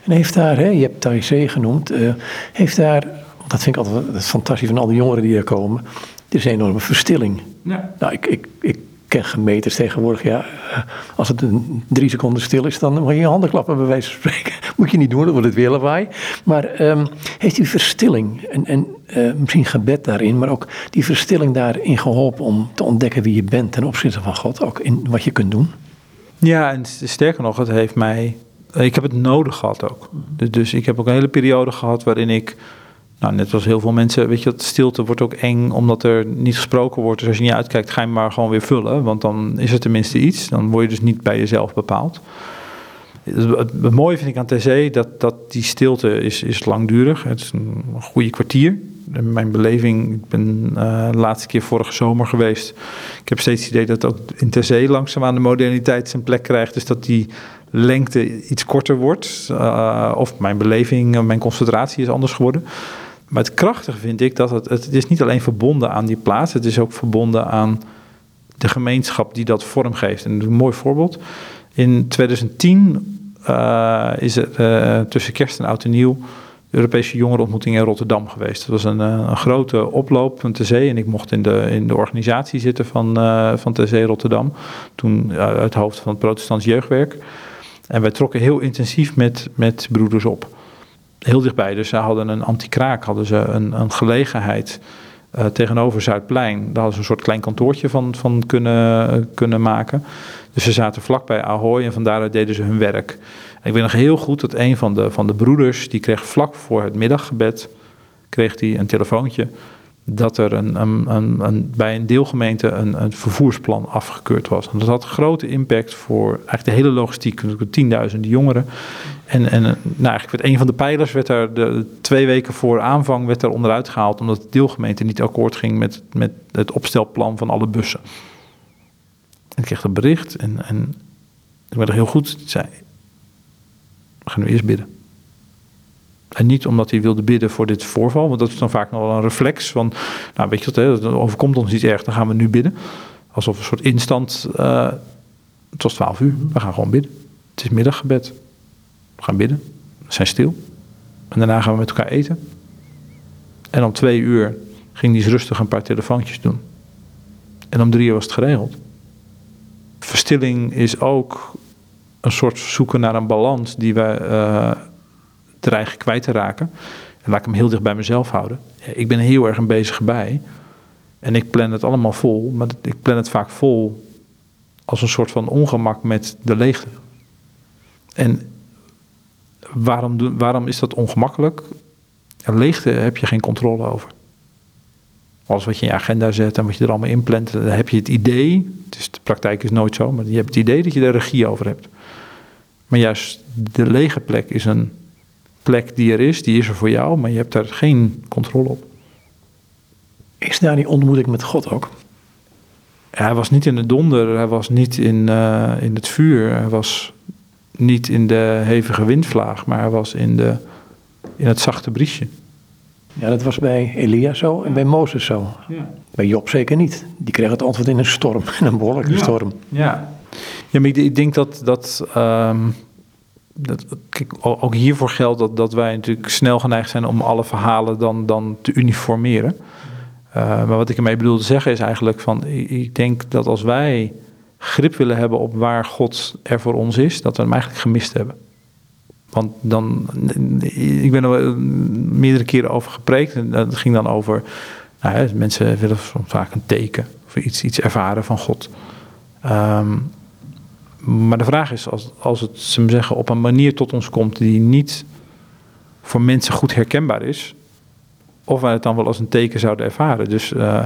En heeft daar, hè, je hebt Thaise genoemd, uh, heeft daar, dat vind ik altijd het fantastisch van al die jongeren die er komen, er is een enorme verstilling. Ja. Nou, ik, ik, ik ken gemeters tegenwoordig, ja, eh, als het een drie seconden stil is, dan mag je je handen klappen bij wijze van spreken. *laughs* Moet je niet doen, dan wordt het weer lawaai. Maar um, heeft die verstilling en, en uh, misschien gebed daarin, maar ook die verstilling daarin geholpen om te ontdekken wie je bent ten opzichte van God, ook in wat je kunt doen? Ja, en sterker nog, het heeft mij ik heb het nodig gehad ook. Dus, dus, ik heb ook een hele periode gehad waarin ik, nou, net als heel veel mensen, weet je, dat stilte wordt ook eng omdat er niet gesproken wordt. Dus als je niet uitkijkt, ga je maar gewoon weer vullen, want dan is er tenminste iets. Dan word je dus niet bij jezelf bepaald. Het, mooie vind ik aan TC dat, dat die stilte is, is langdurig. Het is een goede kwartier. Mijn beleving, ik ben uh, de laatste keer vorige zomer geweest. Ik heb steeds het idee dat ook in TC langzaam aan de moderniteit zijn plek krijgt. Dus dat die lengte iets korter wordt. Uh, of mijn beleving, mijn concentratie is anders geworden. Maar het krachtige vind ik dat het, het is niet alleen verbonden aan die plaats, het is ook verbonden aan de gemeenschap die dat vormgeeft. En een mooi voorbeeld. In 2010 uh, is er tussen kerst en oud en nieuw Europese jongerenontmoeting in Rotterdam geweest. Dat was een, een grote oploop van TC en ik mocht in de, in de organisatie zitten van, uh, van TC Rotterdam. Toen uit het hoofd van het protestants jeugdwerk. En wij trokken heel intensief met, met broeders op. Heel dichtbij. Dus ze hadden een anti-kraak, hadden ze een, een gelegenheid uh, tegenover Zuidplein. Daar hadden ze een soort klein kantoortje van, van kunnen, kunnen maken. Dus ze zaten vlakbij Ahoy en van daaruit deden ze hun werk. Ik weet nog heel goed dat een van de, van de broeders, die kreeg vlak voor het middaggebed, kreeg hij een telefoontje dat er een, een, een, bij een deelgemeente een, vervoersplan afgekeurd was. En dat had grote impact voor eigenlijk de hele logistiek, tienduizenden jongeren. En, en nou, eigenlijk werd een van de pijlers, werd er de, twee weken voor aanvang, werd er onderuit gehaald, omdat de deelgemeente niet akkoord ging met, met het opstelplan van alle bussen. En ik kreeg dat bericht en, en ik werd er heel goed, zei, we gaan nu eerst bidden. En niet omdat hij wilde bidden voor dit voorval, want dat is dan vaak nog wel een reflex van, nou weet je wat, hè, dat overkomt ons iets erg, dan gaan we nu bidden. Alsof een soort instant, uh, het was twaalf uur, we gaan gewoon bidden. Het is middaggebed. We gaan bidden, we zijn stil. En daarna gaan we met elkaar eten. En om twee uur ging hij rustig een paar telefoontjes doen. En om drie uur was het geregeld. Verstilling is ook een soort zoeken naar een balans die wij uh, dreigen kwijt te raken. En laat ik hem heel dicht bij mezelf houden. Ik ben heel erg een bezig bij. En ik plan het allemaal vol, maar ik plan het vaak vol als een soort van ongemak met de leegte. En waarom, waarom is dat ongemakkelijk? Een leegte heb je geen controle over. Alles wat je in je agenda zet en wat je er allemaal inplant, dan heb je het idee, de praktijk is nooit zo, maar je hebt het idee dat je er regie over hebt. Maar juist de lege plek is een plek die er is, die is er voor jou, maar je hebt daar geen controle op. Is daar die ontmoeting met God ook? Hij was niet in de donder, hij was niet in, uh, in het vuur, hij was niet in de hevige windvlaag, maar hij was in, de, in het zachte briesje. Ja, dat was bij Elia zo en bij Mozes zo. Ja. Bij Job zeker niet. Die kreeg het antwoord in een storm, *laughs* in een behoorlijke ja. storm. Ja, ja maar ik, ik denk dat, dat um, dat, kijk, ook hiervoor geldt dat, dat wij natuurlijk snel geneigd zijn om alle verhalen dan, dan te uniformeren. Uh, maar wat ik ermee bedoel te zeggen is eigenlijk van, ik denk dat als wij grip willen hebben op waar God er voor ons is, dat we hem eigenlijk gemist hebben. Want dan, ik ben er meerdere keren over gepreekt en dat ging dan over, nou mensen willen vaak een teken of iets, iets ervaren van God. Um, maar de vraag is, als, als het ze zeggen, op een manier tot ons komt die niet voor mensen goed herkenbaar is, of wij het dan wel als een teken zouden ervaren. Dus uh,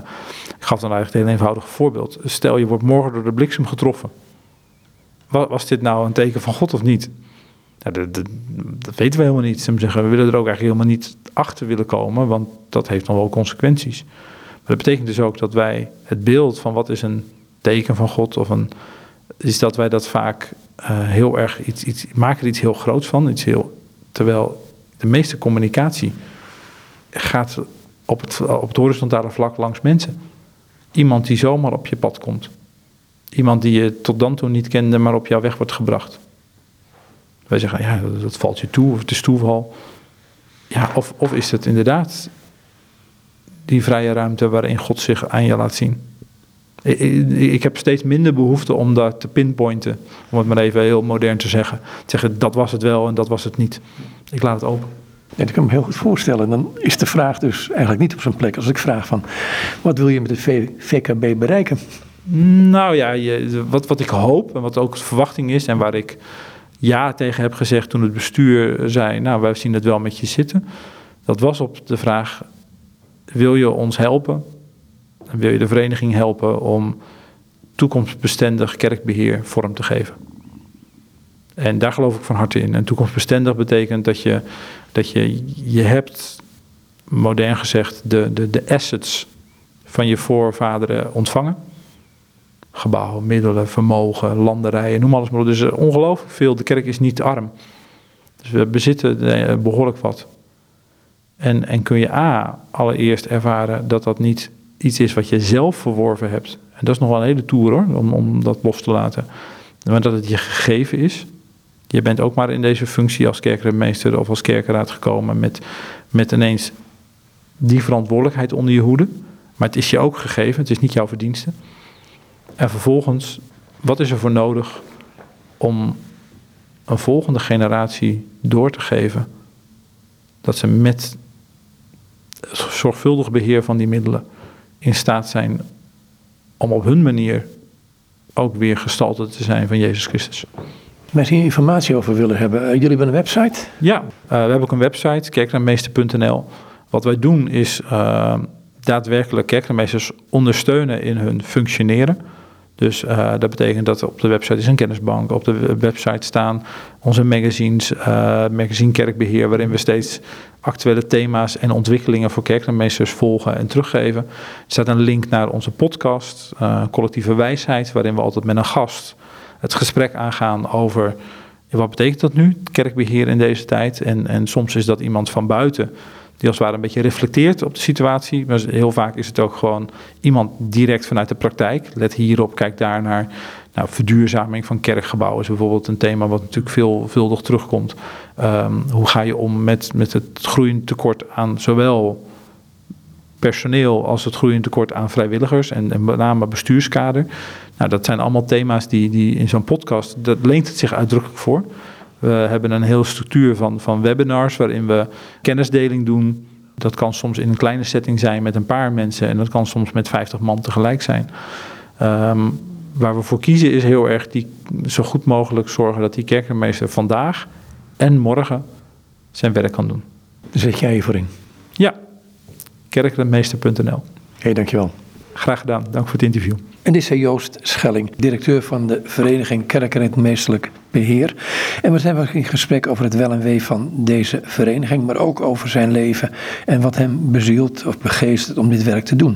ik gaf dan eigenlijk een heel eenvoudig voorbeeld. Stel je wordt morgen door de bliksem getroffen. Was dit nou een teken van God of niet? Dat, dat, weten we helemaal niet. Ze zeggen, we willen er ook eigenlijk helemaal niet achter willen komen, want dat heeft dan wel consequenties. Maar dat betekent dus ook dat wij het beeld van wat is een teken van God of een, is dat wij dat vaak uh, heel erg iets, iets maken er iets heel groots van, iets heel, terwijl de meeste communicatie gaat op het, op het horizontale vlak langs mensen. Iemand die zomaar op je pad komt. Iemand die je tot dan toe niet kende, maar op jouw weg wordt gebracht. Wij zeggen, ja, dat valt je toe, of het is toeval. Ja, of, of is het inderdaad die vrije ruimte waarin God zich aan je laat zien? Ik heb steeds minder behoefte om dat te pinpointen, om het maar even heel modern te zeggen. Te zeggen, dat was het wel en dat was het niet. Ik laat het open. Ja, dat kan me heel goed voorstellen. Dan is de vraag dus eigenlijk niet op zijn plek als ik vraag van, wat wil je met het VKB bereiken? Nou ja, je, wat, wat ik hoop en wat ook de verwachting is en waar ik ja tegen heb gezegd toen het bestuur zei, nou wij zien het wel met je zitten. Dat was op de vraag, wil je ons helpen wil je de vereniging helpen om toekomstbestendig kerkbeheer vorm te geven. En daar geloof ik van harte in. En toekomstbestendig betekent dat je, dat je, je hebt, modern gezegd, de, de, de assets van je voorvaderen ontvangen. Gebouwen, middelen, vermogen, landerijen, noem alles maar op. Dus eh, ongelooflijk veel. De kerk is niet arm. Dus we bezitten eh, behoorlijk wat. En, en kun je A, allereerst ervaren dat dat niet iets is wat je zelf verworven hebt. En dat is nog wel een hele toer hoor, om, om dat los te laten. Maar dat het je gegeven is. Je bent ook maar in deze functie als kerkmeester of als kerkenraad gekomen met, met ineens die verantwoordelijkheid onder je hoede. Maar het is je ook gegeven, het is niet jouw verdienste. En vervolgens, wat is er voor nodig om een volgende generatie door te geven dat ze met zorgvuldig beheer van die middelen in staat zijn om op hun manier ook weer gestalte te zijn van Jezus Christus. Mensen hier informatie over willen hebben, uh, jullie hebben een website? Ja, uh, we hebben ook een website, kerknaarmeester.nl. Wat wij doen is uh, daadwerkelijk kerknaarmeesters ondersteunen in hun functioneren. Dus uh, dat betekent dat op de website is een kennisbank. Op de website staan onze magazines, uh, magazine Kerkbeheer, waarin we steeds actuele thema's en ontwikkelingen voor kerkmeesters volgen en teruggeven. Er staat een link naar onze podcast, uh, Collectieve Wijsheid, waarin we altijd met een gast het gesprek aangaan over wat betekent dat nu, kerkbeheer in deze tijd. En, en soms is dat iemand van buiten die als het ware een beetje reflecteert op de situatie. Maar heel vaak is het ook gewoon iemand direct vanuit de praktijk. Let hierop, kijk daar naar. Nou, verduurzaming van kerkgebouwen is bijvoorbeeld een thema wat natuurlijk veelvuldig terugkomt. Um, hoe ga je om met, met het groeiend tekort aan zowel personeel als het groeiend tekort aan vrijwilligers en, en met name bestuurskader. Nou, dat zijn allemaal thema's die, die in zo'n podcast, dat leent het zich uitdrukkelijk voor. We hebben een hele structuur van, van webinars waarin we kennisdeling doen. Dat kan soms in een kleine setting zijn met een paar mensen en dat kan soms met 50 man tegelijk zijn. Um, waar we voor kiezen is heel erg die, zo goed mogelijk zorgen dat die kerkenmeester vandaag en morgen zijn werk kan doen. Zet jij je voor in? Ja, kerkenmeester.nl. Hé, hey, dankjewel. Graag gedaan, dank voor het interview. En dit is Joost Schelling, directeur van de Vereniging Kerk en het Meestelijk Beheer. En we zijn in gesprek over het wel en wee van deze vereniging, maar ook over zijn leven en wat hem bezielt of begeestert om dit werk te doen.